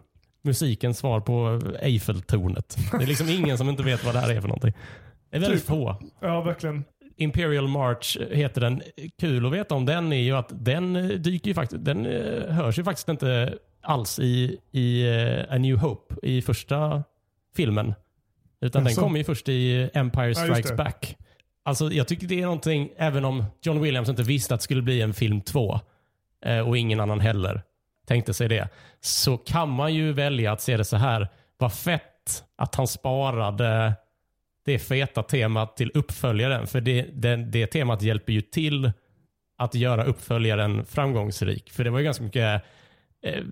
Musikens svar på Eiffeltornet. Det är liksom ingen som inte vet vad det här är för någonting. Det är väldigt Typ. få. Ja, verkligen. Imperial March heter den. Kul att veta om den är ju att den eh, dyker ju faktiskt, den eh, hörs ju faktiskt inte alls i, i eh, A New Hope i första filmen. Utan den kommer ju först i Empire Strikes det. Back. Alltså jag tycker det är någonting, även om John Williams inte visste att det skulle bli en film två och ingen annan heller tänkte sig det, så kan man ju välja att se det så här. Vad fett att han sparade det feta temat till uppföljaren. För det, det, det temat hjälper ju till att göra uppföljaren framgångsrik. För det var ju ganska mycket, eh,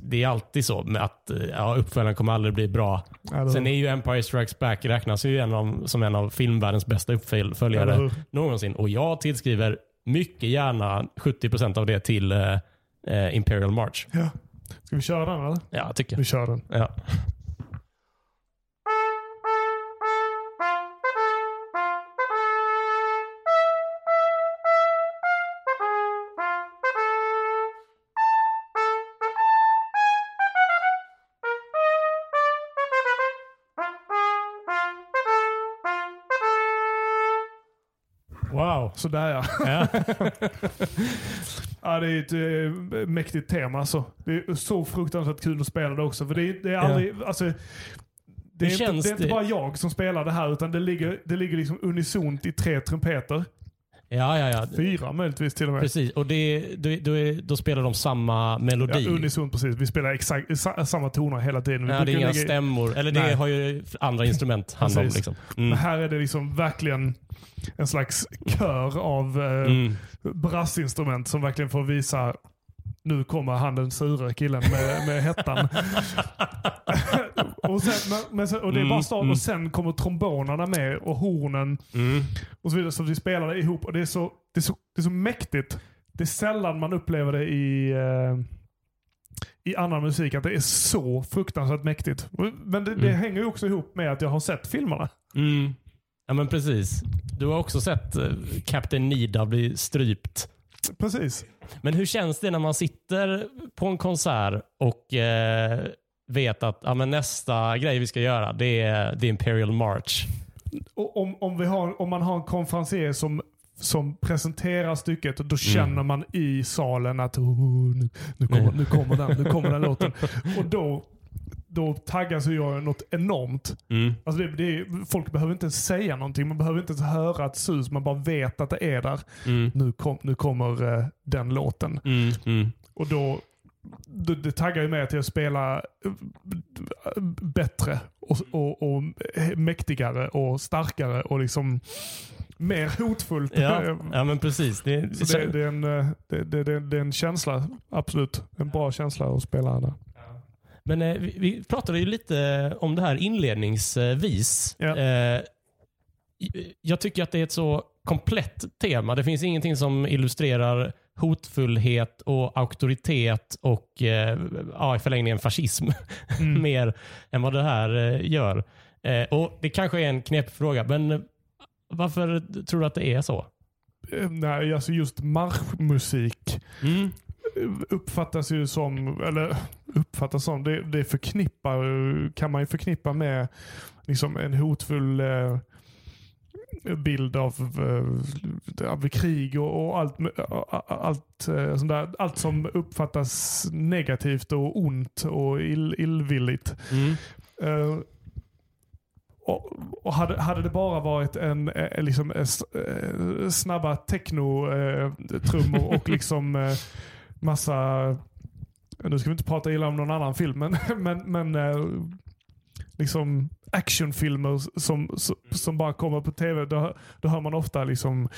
det är alltid så med att eh, ja, uppföljaren kommer aldrig bli bra. Det- Sen är ju Empire Strikes Back räknas ju en av, som en av filmvärldens bästa uppföljare hur? någonsin. Och jag tillskriver mycket gärna 70% av det till eh, Imperial March. Ja. Ska vi köra den eller? Ja, jag tycker Vi kör den. Ja. Sådär ja. Ja. ja. Det är ett eh, mäktigt tema alltså. Det är så fruktansvärt kul att spela det också. För det är, det är aldrig, alltså, det, är inte, det är inte bara jag som spelar det här utan det ligger, det ligger liksom unisont i tre trumpeter. Ja, ja, ja. Fyra möjligtvis till och med. Precis. Och det, då, då, är, då spelar de samma melodi. Ja, unisont precis. Vi spelar exakt sa, samma toner hela tiden. Ja, det är inga ligga- stämmor. Eller det Nej. har ju andra instrument hand om. Liksom. Men Mm. här är det liksom verkligen en slags kör av eh, Mm. brassinstrument som verkligen får visa nu kommer han den sura killen med, med hettan. och, sen, men, men sen, och det är bara Mm, start mm. och sen kommer trombonerna med och hornen Mm. och så vidare. Så vi spelar det ihop och det är så, det är så, det är så mäktigt. Det är sällan man upplever det i, eh, i annan musik att det är så fruktansvärt mäktigt. Men det, det Mm. hänger ju också ihop med att jag har sett filmerna. Mm. Ja men precis. Du har också sett eh, Captain Nida bli strypt. Precis. Men hur känns det när man sitter på en konsert och eh, vet att ja, men nästa grej vi ska göra det är The Imperial March. Om, om, vi har, om man har en konferencier som, som presenterar stycket, då känner man i salen att oh, nu, nu, kommer, nu kommer den, nu kommer den låten. Och då, då taggas jag något enormt. Mm. Alltså det, det folk behöver inte ens säga någonting, man behöver inte ens höra ett sus, man bara vet att det är där. Mm. Nu, kom, nu kommer eh, den låten. Mm. Mm. Och då, det, det taggar ju med till att spela eh, bättre och, och, och mäktigare och starkare och liksom mer hotfullt. Ja, ja men precis. Det, Så det, det, är en, eh, det, det, det, det är en känsla, absolut. En bra känsla att spela där. Men eh, vi, vi pratade ju lite om det här inledningsvis. Ja. Eh, jag tycker att det är ett så komplett tema. Det finns ingenting som illustrerar hotfullhet och auktoritet och eh, ja, i förlängningen fascism Mm. mer än vad det här eh, gör. Eh, och Det kanske är en knepig fråga, men eh, varför tror du att det är så? Eh, Nej, alltså just marschmusik Mm. uppfattas ju som, eller uppfattas som, det, det förknippar, kan man ju förknippa med liksom en hotfull eh, bild av, eh, av krig och, och allt, allt, eh, sånt där, allt som uppfattas negativt och ont och ill, illvilligt. Mm. Eh, och, och hade, hade det bara varit en, eh, liksom, eh, eh, snabba techno-trummor och liksom eh, massa, nu ska vi inte prata illa om någon annan film, men, men, men eh, liksom actionfilmer som, som, som bara kommer på tv, då, då hör man ofta liksom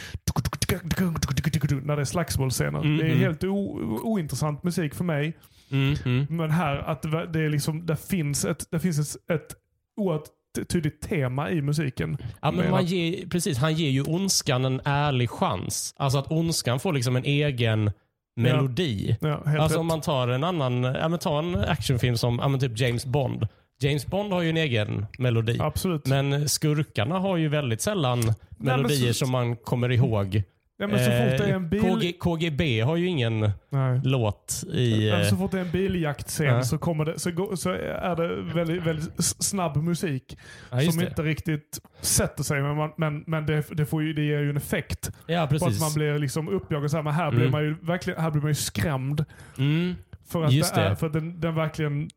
när det är slagsmålscener. Mm, det är mm. helt ointressant musik för mig. Mm. Mm. Men här, att det är liksom, det finns ett, det finns ett, ett oerhört tydligt tema i musiken. Ja, men man ger, precis, han ger ju ondskan en ärlig chans. Alltså att ondskan får liksom en egen melodi. Ja, helt Alltså rätt. om man tar en annan, ja, men ta en actionfilm som ja, men typ James Bond. James Bond har ju en egen melodi. Absolut. Men skurkarna har ju väldigt sällan melodier så- som man kommer ihåg. ja, Eh, bil... KG, KGB har ju ingen Nej. låt i... Men eh, så fort det är en biljaktscen Ja. så, kommer det, så, går, så är det väldigt, väldigt snabb musik. ja, som det. inte riktigt sätter sig. Men, man, men, men det, det, får ju, det ger ju en effekt. Ja, På att precis. man blir liksom uppjagad. Så här, men här, blir Mm. man ju verkligen, här blir man ju skrämd. Mm. För att, Just det är, det. för att den, den verkligen...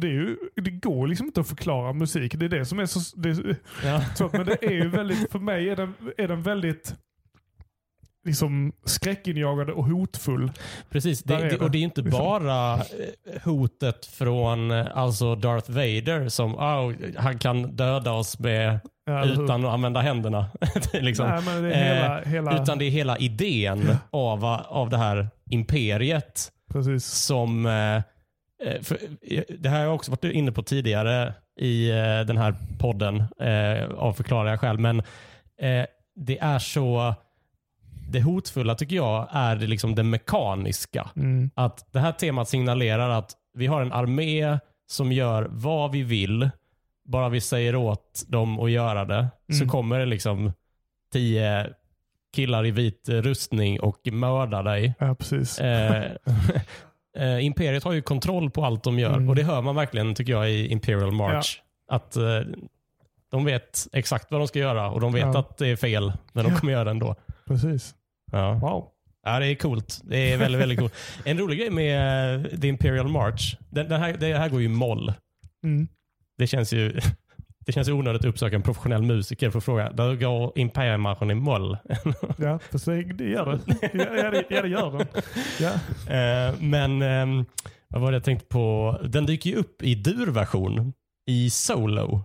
Det, är ju, det går liksom inte att förklara musik. Det är det som är så... Det, Ja. så men det är ju väldigt, för mig är den, är den väldigt liksom skräckinjagande och hotfull. Precis, det, det, och det är inte Liksom. bara eh, hotet från eh, alltså Darth Vader som oh, han kan döda oss med, Ja, utan att använda händerna. Liksom, Nej, det hela, eh, hela Utan det är hela idén av, av det här imperiet precis. som... Eh, för, eh, det här har jag också varit inne på tidigare i eh, den här podden eh, av förklarliga skäl. Men eh, det är så... Det hotfulla tycker jag är det, liksom det mekaniska. Mm. Att det här temat signalerar att vi har en armé som gör vad vi vill. Bara vi säger åt dem att göra det så Mm. kommer det liksom tio killar i vit rustning och mördar dig. Ja, precis. Eh, eh, Imperiet har ju kontroll på allt de gör Mm. och det hör man verkligen tycker jag i Imperial March. Att eh, de vet exakt vad de ska göra och de vet Ja. att det är fel men de Ja. kommer göra det ändå. precis. Ja. Wow. Ja, det är coolt. Det är väldigt, väldigt coolt. En rolig grej med eh, The Imperial March, den, den här, det här går ju moll. Mm. Det känns ju det känns onödigt att uppsöka en professionell musiker för att fråga, där går Imperial-marschen i moll? Ja, precis. Det gör det. Ja, det, ja, det gör den. Ja. Eh, men ehm, vad var det jag tänkte på? Den dyker ju upp i durversion i Solo,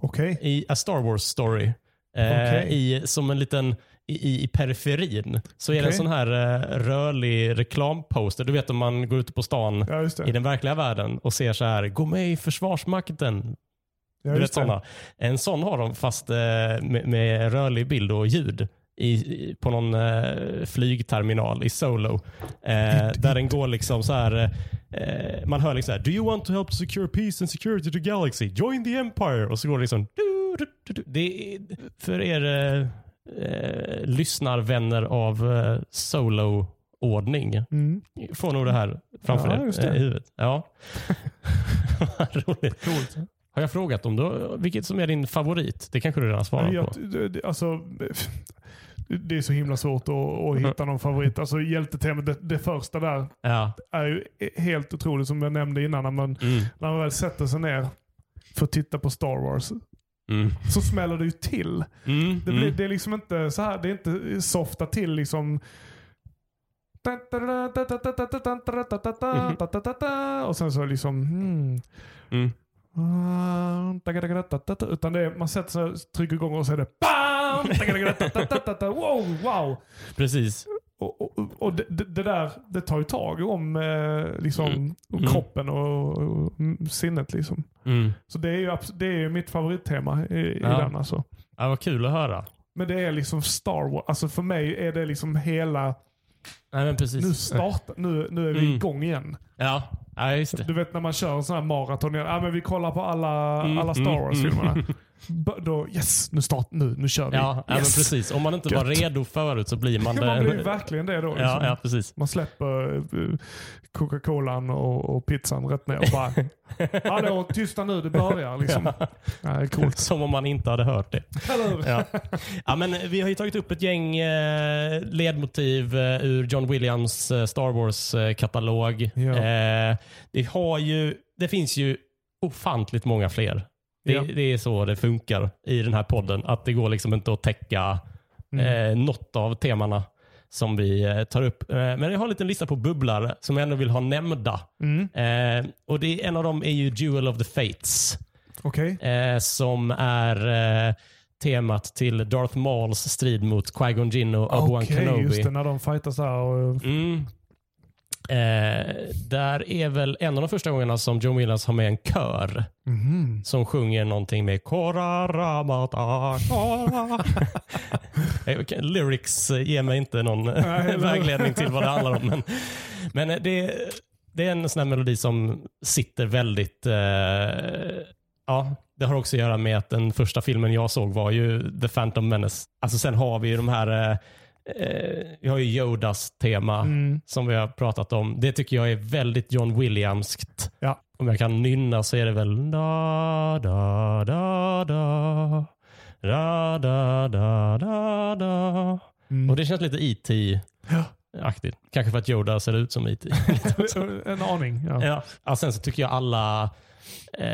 Okej. i A Star Wars Story. Eh, Okej. i, som en liten i, i, periferin så är det en sån här eh, rörlig reklamposter. Du vet om man går ute på stan Ja, i den verkliga världen och ser så här, gå med i Försvarsmakten. Ja, du vet såna. En sån har de fast eh, med, med rörlig bild och ljud i, på någon eh, flygterminal i Solo. Eh, där den går liksom så här. Eh, man hör liksom så här, Do you want to help secure peace and security to galaxy? Join the empire. Och så går det liksom. Du, du, du, du. Det är för er eh, lyssnarvänner av eh, Solo-ordning. Mm. Får nog det här framför Ja, er i huvudet. Ja. Roligt. Coolt. Har jag frågat om då, vilket som är din favorit? Det kanske du redan har svarat Ja, på. det- alltså, det är så himla svårt att, att hitta någon favorit. Alltså hjältetemat, det, det första där Ja. är ju helt otroligt som jag nämnde innan. När man, Mm. när man väl sätter sig ner för att titta på Star Wars Mm. så smäller det ju till. Mm. Det, blir, Mm. det är liksom inte så här, det är inte softa till liksom och sen så liksom hmm. Mm. Mm, Utan det är, man sätter sig, trycker igång och så är det BAM! Wow, wow! Precis. Och, och, och det, det där, det tar ju tag om liksom, Mm. Mm. kroppen och, och sinnet. Liksom. Mm. Så det är ju det är ju mitt favorittema i, ja. i den. Alltså. Ja, vad kul att höra. Men det är liksom Star Wars. Alltså för mig är det liksom hela... Nej, men precis. Nu startar, nu, nu är vi Mm. igång igen. Ja, Ja, just det. Du vet när man kör en sån här maraton. Ja, men vi kollar på alla, Mm, alla Star Wars-filmerna. Då, yes, nu, start, nu, nu kör vi. Ja, ja men yes. precis. Om man inte var Gött. redo förut så blir man det. Man blir verkligen det då. Liksom. ja, ja, precis. Man släpper eh, Coca-Colan och, och pizzan rätt ner och bara Hallå, tysta nu, det börjar liksom. Ja. är coolt. Som om man inte hade hört det. Ja. ja, men vi har ju tagit upp ett gäng eh, ledmotiv eh, ur John Williams eh, Star Wars-katalog. Ja. Eh, det, har ju, det finns ju ofantligt många fler. Det, Ja. det är så det funkar i den här podden. Att det går liksom inte att täcka Mm. eh, något av temana som vi eh, tar upp. Eh, men jag har en liten lista på bubblare som jag ändå vill ha nämnda. Mm. Eh, och det, En av dem är ju Duel of the Fates. Okej. Eh, som är eh, temat till Darth Mauls strid mot Qui-Gon Jinn och Obi-Wan Okej, Kenobi. just det. När de fightas här. Och, Mm. Eh, där är väl en av de första gångerna som John Williams har med en kör Mhm. som sjunger någonting med Kora Ramata Kora. Eh, Lyrics ger mig inte någon vägledning till vad det handlar om. Men, men eh, det, det är en sån här melodi som sitter väldigt... Eh, ja, det har också att göra med att den första filmen jag såg var ju The Phantom Menace. Alltså sen har vi ju de här... Eh, Eh, vi har ju Yodas tema mm. som vi har pratat om. Det tycker jag är väldigt John Williamskt. Ja. Om jag kan nynna så är det väl da, da, da, da. Da, da, da, da, da. Mm. Och det känns lite IT-aktigt. Kanske för att Yoda ser ut som IT. en aning. Ja. Ja. Och sen så tycker jag alla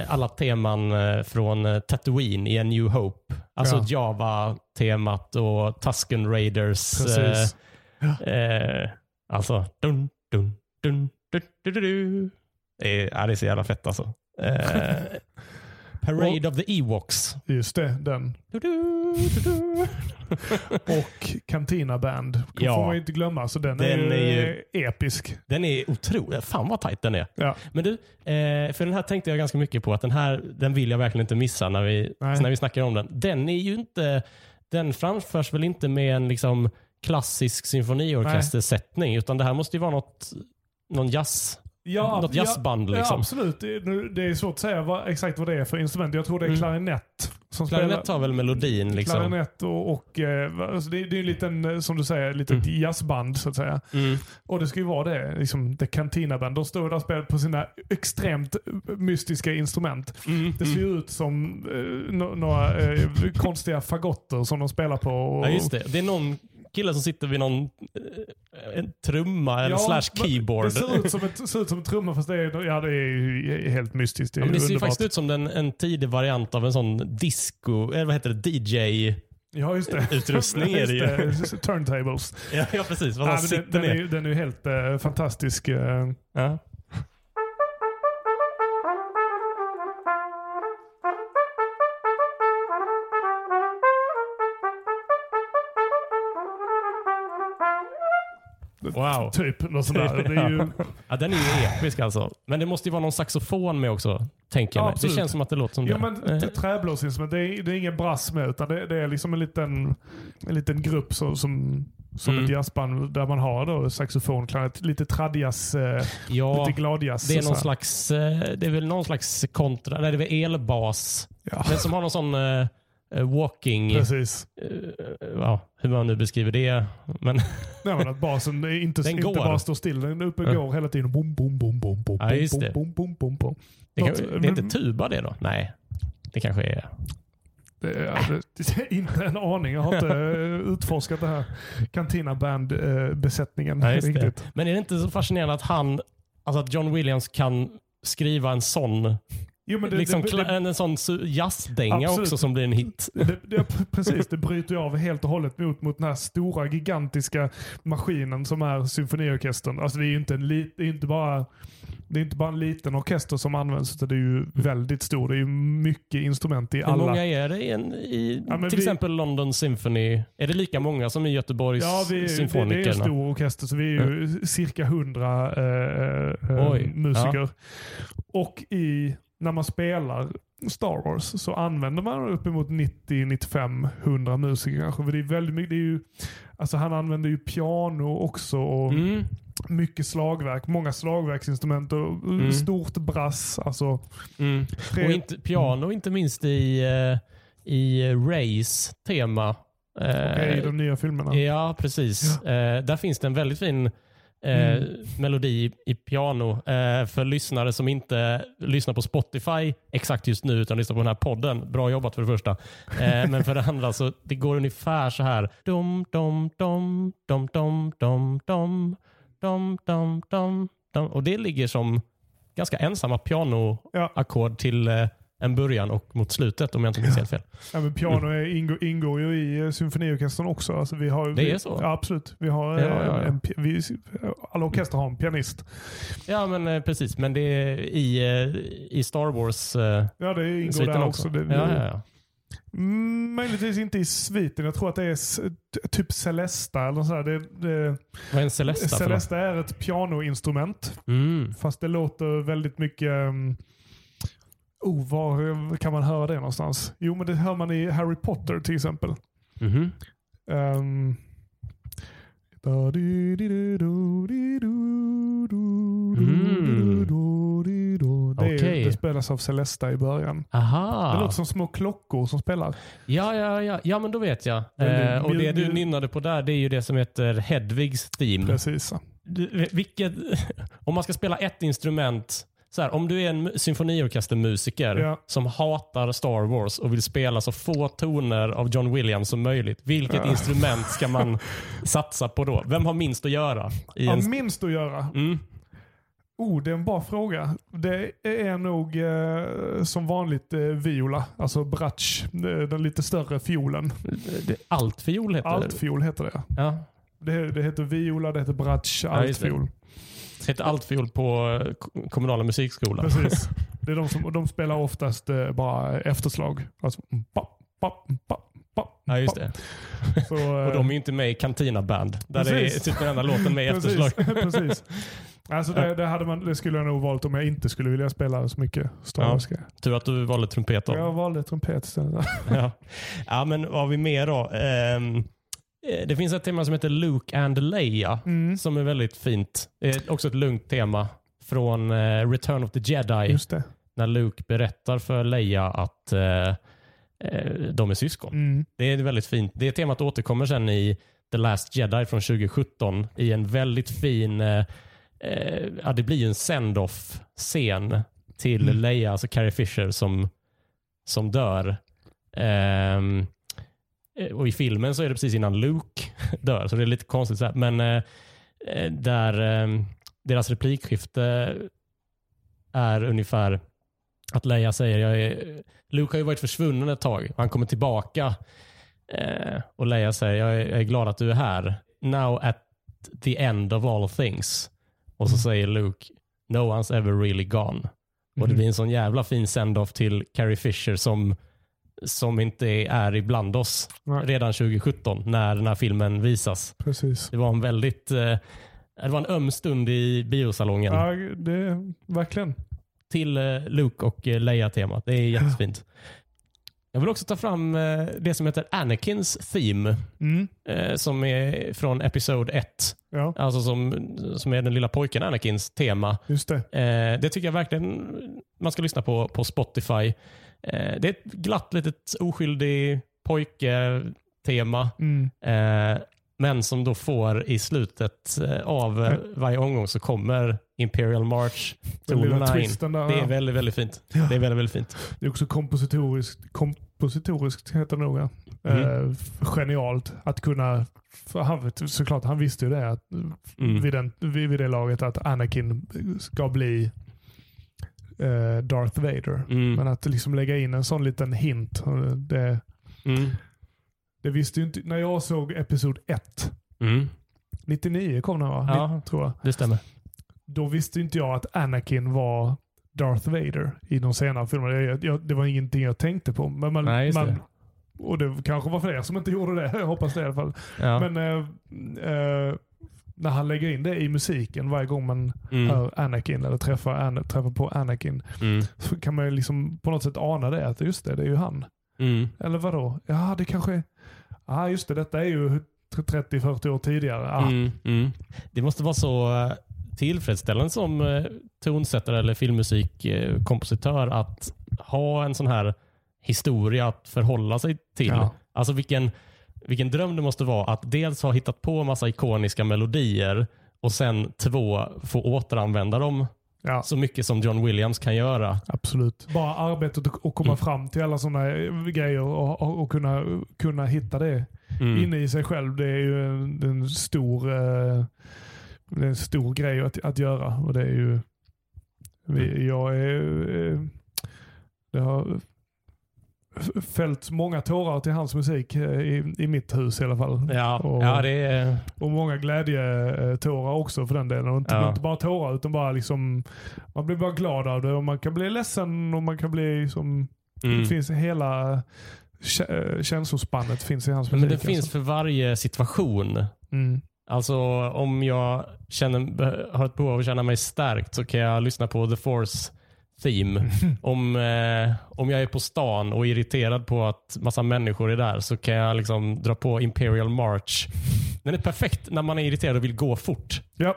alla teman eh, från eh, Tatooine i A New Hope. Alltså Ja. Java-temat och Tusken Raiders. Precis. Eh, eh, alltså, dun, dun, dun, du, du, du, du. Det, är, ja, det är så jävla fett alltså. Eh, Parade of the Ewoks. Just det, den. Du, du, du. Och Cantina Band. Ja. får man inte glömma. Så den, Den är, ju är ju- episk. Den är otrolig. Fan vad tajt den är. Ja. Men du, eh, för den här tänkte jag ganska mycket på att den här den vill jag verkligen inte missa när vi, Nej. när vi snackar om den. Den är ju inte, den framförs väl inte med en liksom klassisk symfoniorkestersättning utan det här måste ju vara något, någon jazz, Ja, något jazzband Ja, liksom. absolut. Det, nu- det är svårt att säga vad, exakt vad det är för instrument. Jag tror det är Mm. klarinett. Som Klarinett spelar, har väl melodin liksom. Klarinett och, och eh, alltså det, det är en liten, eh, som du säger, litet Mm. jazzband så att säga. Mm. Och det ska ju vara det, liksom The Cantina Band. De står där och spelar på sina extremt eh, mystiska instrument. Mm. Det ser ju ut som eh, några eh, konstiga fagotter som de spelar på. Och, Ja, just det. Det är någon kille som sitter vid någon eh, en trumma eller Ja, slash keyboard. Det ser ut som, ett, ser ut som en trumma fast det är, ja, det är helt mystiskt. Det, Ja, men det ser ju underbart. faktiskt ut som en, en tidig variant av en sån disco, eller vad heter det, DJ. Ja, just det. Utrustning är det ju. Turntables. Ja, ja precis. Vad Ja, den, den, är, den är helt eh, fantastisk. eh. Ja. Wow. Typ något sånt där. Det är ju, Ja, den är ju episk alltså. Men det måste ju vara någon saxofon med också, tänker jag Ja, mig. Det känns som att det låter som ja, det. men Eh, t- träblåsinstrument, det är, det är ingen brass med utan det, det är liksom en liten, en liten grupp som, som, som Mm. ett jazzband där man har då saxofon, klarinett, lite tradjazz, eh, ja, lite gladjazz. det är någon slags, eh, det är väl någon slags kontra, nej det är väl elbas. Ja, Men som har någon sån eh, eh, walking, precis. eh, ja, hur man nu beskriver det. Men Nej, men att basen inte, Den inte går. bara står still, den är uppe och Ja. går hela tiden. Bom, bom, bom, bom, bom, Ja, just det. bom, bom, bom, bom. det, kan, det är inte tuba det då? Nej, det kanske är. Det är, det är inte en aning. Jag har inte eh, utforskat det här Cantina Band-besättningen Ja, riktigt. Men är det inte så fascinerande att han, alltså att John Williams kan skriva en sån, Jo, men det, liksom det, det, en, sån jazzdänga också som blir en hit. det, precis, det bryter ju av helt och hållet mot, mot den här stora gigantiska maskinen som är symfoniorkestern. Alltså det är ju inte, en li, inte bara det är inte bara en liten orkester som används utan det är ju väldigt stor. Det är ju mycket instrument i Hur alla. många är det i, en, i Ja, till vi- exempel London Symphony? Är det lika många som i Göteborgs Ja, vi, det, det är en symfonikerna? stor orkester så vi är ju cirka hundra eh, eh, Oj, musiker. Och i, när man spelar Star Wars så använder man uppemot 90, 95, 100 musiker kanske. För det är väldigt mycket, det är ju, alltså han använder ju piano också och Mm. mycket slagverk. Många slagverksinstrument och Mm. stort brass. Alltså, Mm. tre, Och inte, piano inte minst i, eh, i Rays tema. Eh, okej, i de nya filmerna. Ja, precis. Eh, där finns det en väldigt fin eh, Mm. melodi i piano. Eh, för lyssnare som inte lyssnar på Spotify exakt just nu utan lyssnar på den här podden. Bra jobbat för det första. Eh, men för det andra så det går ungefär så här. Dom, dom, dom, dom, dom, dom, dom, dom, dom, dom, dom. Och det ligger som ganska ensamma pianoackord till eh, en början och mot slutet om jag inte minns helt fel. Ja, men piano är, ingår, ingår ju i eh, symfoniorkestern också. Alltså, vi har, Det är så? Ja, absolut. Vi har, Ja, eh, ja, ja. En, vi, alla orkester har en pianist. Ja, men eh, precis. Men det är i, eh, i Star Wars eh, Ja, det ingår där också. också. Det, ja, ja, ja. Mm, möjligtvis inte i sviten. Jag tror att det är typ Celesta. Eller så. Det, det, Vad är en Celesta? Celesta är ett pianoinstrument. Mm. Fast det låter väldigt mycket... Um, oh, var kan man höra det någonstans? Jo, men det hör man i Harry Potter till exempel. Mhm. Um, det, är, Okej. det spelas av Celesta i början. Det Aha. låter som små klockor som spelar. Ja, ja, ja. ja, men då vet jag. Eh, och det du nynnade på där, det är ju det som heter Hedvigs theme. Precis. Du, vilket, om man ska spela ett instrument, så här, om du är en mu- symfoniorkestermusiker Ja. som hatar Star Wars och vill spela så få toner av John Williams som möjligt, vilket Ja. instrument ska man satsa på då? Vem har minst att göra? Ja, en... minst att göra. mm. Oh, det är en bra fråga. Det är nog eh, som vanligt eh, viola, alltså bratsch, eh, den lite större fiolen. Altfiol heter det. Altfiol heter det. Ja. det. Det heter viola, det heter bratsch, Ja, altfiol. Det heter altfiol på eh, ko- kommunala musikskolan. Precis. Det är de som de spelar oftast eh, bara efterslag. Alltså, pa, pa, pa, Ja, just det. Så, Och eh, de är ju inte med i Cantina Band. Där Precis. det är typ den enda låten med i efterslag. precis. Alltså det, det, hade man, det skulle jag nog valt om jag inte skulle vilja spela så mycket Star Ja. Tur att du valde trumpet då. Jag valde trumpet istället. Ja. ja, men vad har vi mer då? Eh, det finns ett tema som heter Luke and Leia Mm. som är väldigt fint. Det är också ett lugnt tema från eh, Return of the Jedi. När Luke berättar för Leia att eh, eh, de är syskon. Mm. Det är väldigt fint. Det temat återkommer sen i The Last Jedi från 2017 i en väldigt fin, eh, eh, ja det blir ju en send-off scen till Mm. Leia, alltså Carrie Fisher som, som dör. Eh, och i filmen så är det precis innan Luke dör, så det är lite konstigt. Så här. Men eh, eh, där eh, deras replikskifte är ungefär att Leia säger jag är, Luke har ju varit försvunnen ett tag och han kommer tillbaka. Eh, och Leia säger jag är, jag är glad att du är här. Now at the end of all things. Och så säger Luke no one's ever really gone. Och det Mhm. blir en sån jävla fin send-off till Carrie Fisher som, som inte är ibland oss Nej. redan 2017 när den här filmen visas. Precis. Det var en väldigt eh, det var en öm stund i biosalongen Ja, det, verkligen. till eh, Luke och eh, Leia-temat. Det är jättefint. Jag vill också ta fram eh, det som heter Anakins Theme Mm. eh, som är från Episod 1. Ja, Alltså som, som är den lilla pojken Anakins tema. just det. Det tycker jag verkligen man ska lyssna på på Spotify. Eh, det är ett glatt litet oskyldig pojke-tema. Mm. Eh, men som då får i slutet eh, av eh, varje omgång så kommer Imperial March tonerna in. där. Det är väldigt, väldigt fint. Ja. Det är väldigt, väldigt fint. Det är också kompositoriskt, kompositoriskt heter det nog. Ja. Mm. Eh, genialt att kunna, han, såklart han visste ju det att, Mm. vid, den, vid, vid det laget att Anakin ska bli eh, Darth Vader. Mm. Men att liksom lägga in en sån liten hint. eh, Det, Mm. det visste ju inte, när jag såg Episod 1, Mm. 99 kom den va? Ja. Ni- Tror jag. Det stämmer. Då visste inte jag att Anakin var Darth Vader i de senare filmerna. Jag, jag, det var ingenting jag tänkte på. Men man, Nej, man, det. Och det kanske var fler som inte gjorde det. Jag hoppas det i alla fall. Ja. Men, eh, eh, när han lägger in det i musiken varje gång man Mm. hör Anakin eller träffar, Ana, träffar på Anakin. Mm. Så kan man ju liksom på något sätt ana det, att just det, det är ju han. Mm. Eller vadå? Ja, det kanske. Ja, just det, detta är ju 30-40 år tidigare. Ah, Mm. Mm. Det måste vara så eh, tillfredsställande som eh, tonsättare eller filmmusikkompositör att ha en sån här historia att förhålla sig till. Ja. Alltså vilken, vilken dröm det måste vara att dels ha hittat på massa ikoniska melodier och sen två, få återanvända dem Ja, så mycket som John Williams kan göra. absolut. Bara arbetet att komma Mm. fram till alla sådana grejer och, och, och kunna, kunna hitta det Mm. inne i sig själv. Det är ju en, en stor eh, det är en stor grej att, att göra. Och det är ju, vi, jag är, eh, det har fällt många tårar till hans musik eh, i, i mitt hus i alla fall. Ja, Och- ja, det är... Och många glädjetårar också för den delen. Och inte, Ja. inte bara tårar utan bara liksom, man blir bara glad av det och man kan bli ledsen och man kan bli som, Mm. det finns hela eh, känslospannet finns i hans musik. Men det finns alltså. för varje situation. Mm. Alltså om jag känner, har ett behov av att känna mig stärkt så kan jag lyssna på The Force Theme. om, eh, om jag är på stan och är irriterad på att massa människor är där så kan jag liksom dra på Imperial March. Den är perfekt när man är irriterad och vill gå fort. Ja.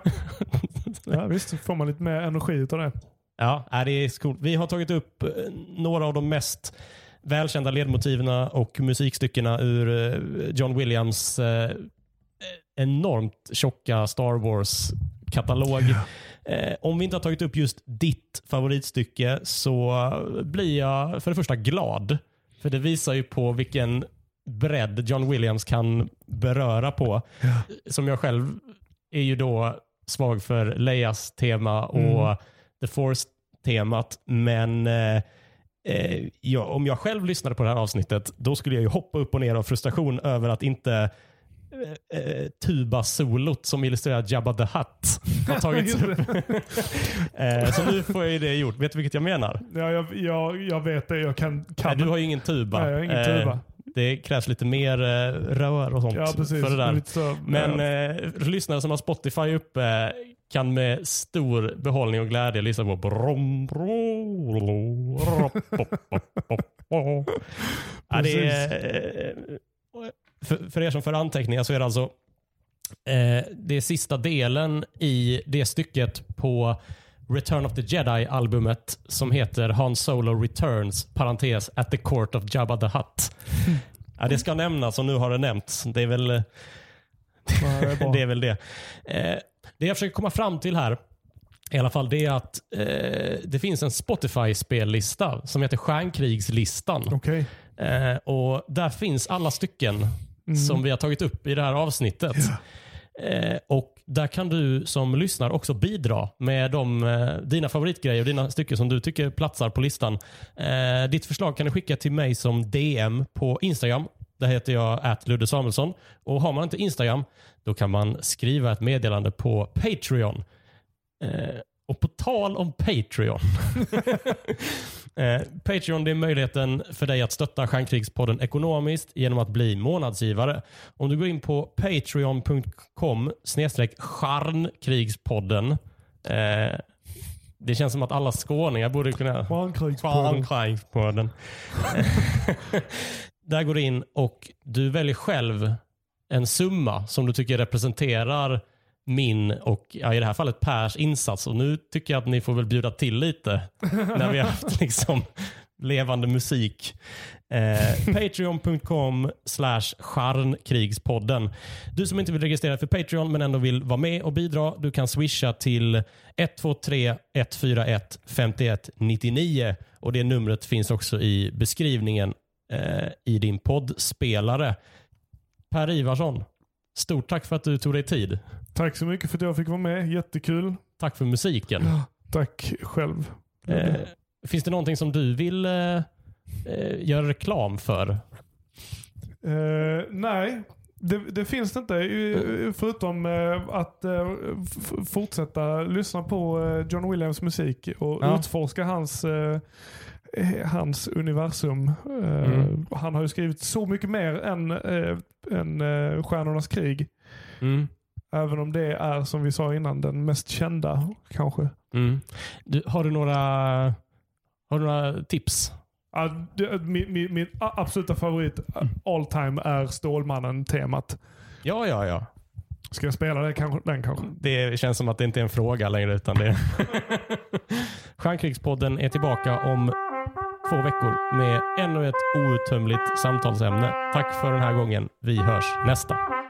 ja visst, får man lite mer energi utav det. Ja, är det är coolt. Vi har tagit upp eh, några av de mest välkända ledmotiven och musikstyckena ur eh, John Williams eh, enormt tjocka Star Wars-katalog. Eh, om vi inte har tagit upp just ditt favoritstycke så blir jag för det första glad. För det visar ju på vilken bredd John Williams kan beröra på. Som jag själv är ju då svag för Leias tema och Mm. The Force-temat. Men eh, eh, ja, om jag själv lyssnade på det här avsnittet, då skulle jag ju hoppa upp och ner av frustration över att inte eh, eh, tuba-solot som illustrerar Jabba the Hutt har tagits upp. eh, så nu får jag ju det gjort. Vet du vilket jag menar? Ja, jag, jag, jag vet det. Jag kan, kan Nej, du har ju ingen tuba. Nej, jag har ingen Eh, tuba. det krävs lite mer rör och sånt Ja, för det där. Så, Men ja. lyssnare som har Spotify uppe kan med stor behållning och glädje lyssna på brom, bro, ro, rop, pop, pop, pop, pop. ja, det är, för, för er som för anteckningar så är det alltså eh, det är sista delen i det stycket på Return of the Jedi-albumet som heter Han Solo Returns, parentes, at the court of Jabba the Hutt. Ja, det ska nämnas och nu har det nämnts. Det är väl det är det är väl det. Eh, det jag försöker komma fram till här, i alla fall, det är att eh, det finns en Spotify-spellista som heter Stjärnkrigslistan. Okej. Eh, och Där finns alla stycken Mm. som vi har tagit upp i det här avsnittet. Eh, och Där kan du som lyssnar också bidra med de, eh, dina favoritgrejer och dina stycken som du tycker platsar på listan. Eh, ditt förslag kan du skicka till mig som DM på Instagram. Där heter jag Ludde Samuelsson. Och Har man inte Instagram då kan man skriva ett meddelande på Patreon. Och på tal om Patreon. eh, Patreon det är möjligligheten för dig att stötta Stjärnkrigspodden ekonomiskt genom att bli månadsgivare. Om du går in på patreon.com snedstreck Stjärnkrigspodden. Eh, det känns som att alla skåningar borde kunna. Stjärnkrigspodden. Där går du in och du väljer själv en summa som du tycker representerar min och ja, i det här fallet Pers insats. Och nu tycker jag att ni får väl bjuda till lite när vi har haft liksom levande musik. Eh, Patreon.com slash charnkrigspodden. Du som inte vill registrera för Patreon men ändå vill vara med och bidra, du kan swisha till 123 141 51 99 och det numret finns också i beskrivningen eh, i din poddspelare. Per Ivarsson, stort tack för att du tog dig tid. Tack så mycket för att jag fick vara med. Jättekul. Tack för musiken. Tack själv. Eh, finns det någonting som du vill eh, eh, göra reklam för? Eh, nej, det, det finns det inte. Förutom eh, att eh, fortsätta lyssna på John Williams musik och Ja. utforska hans, hans universum. Mm. Han har ju skrivit så mycket mer än, än Stjärnornas krig. Mm. Även om det är, som vi sa innan, den mest kända kanske. Mm. Du, har, du några, har du några tips? Ja, det, min, min, min absoluta favorit all time är Stålmannen-temat. Ja, ja, ja. Ska jag spela det, kanske, den kanske? Det känns som att det inte är en fråga längre. utan det Stjärnkrigspodden är tillbaka om två veckor med ännu ett outtömligt samtalsämne. Tack för den här gången. Vi hörs nästa.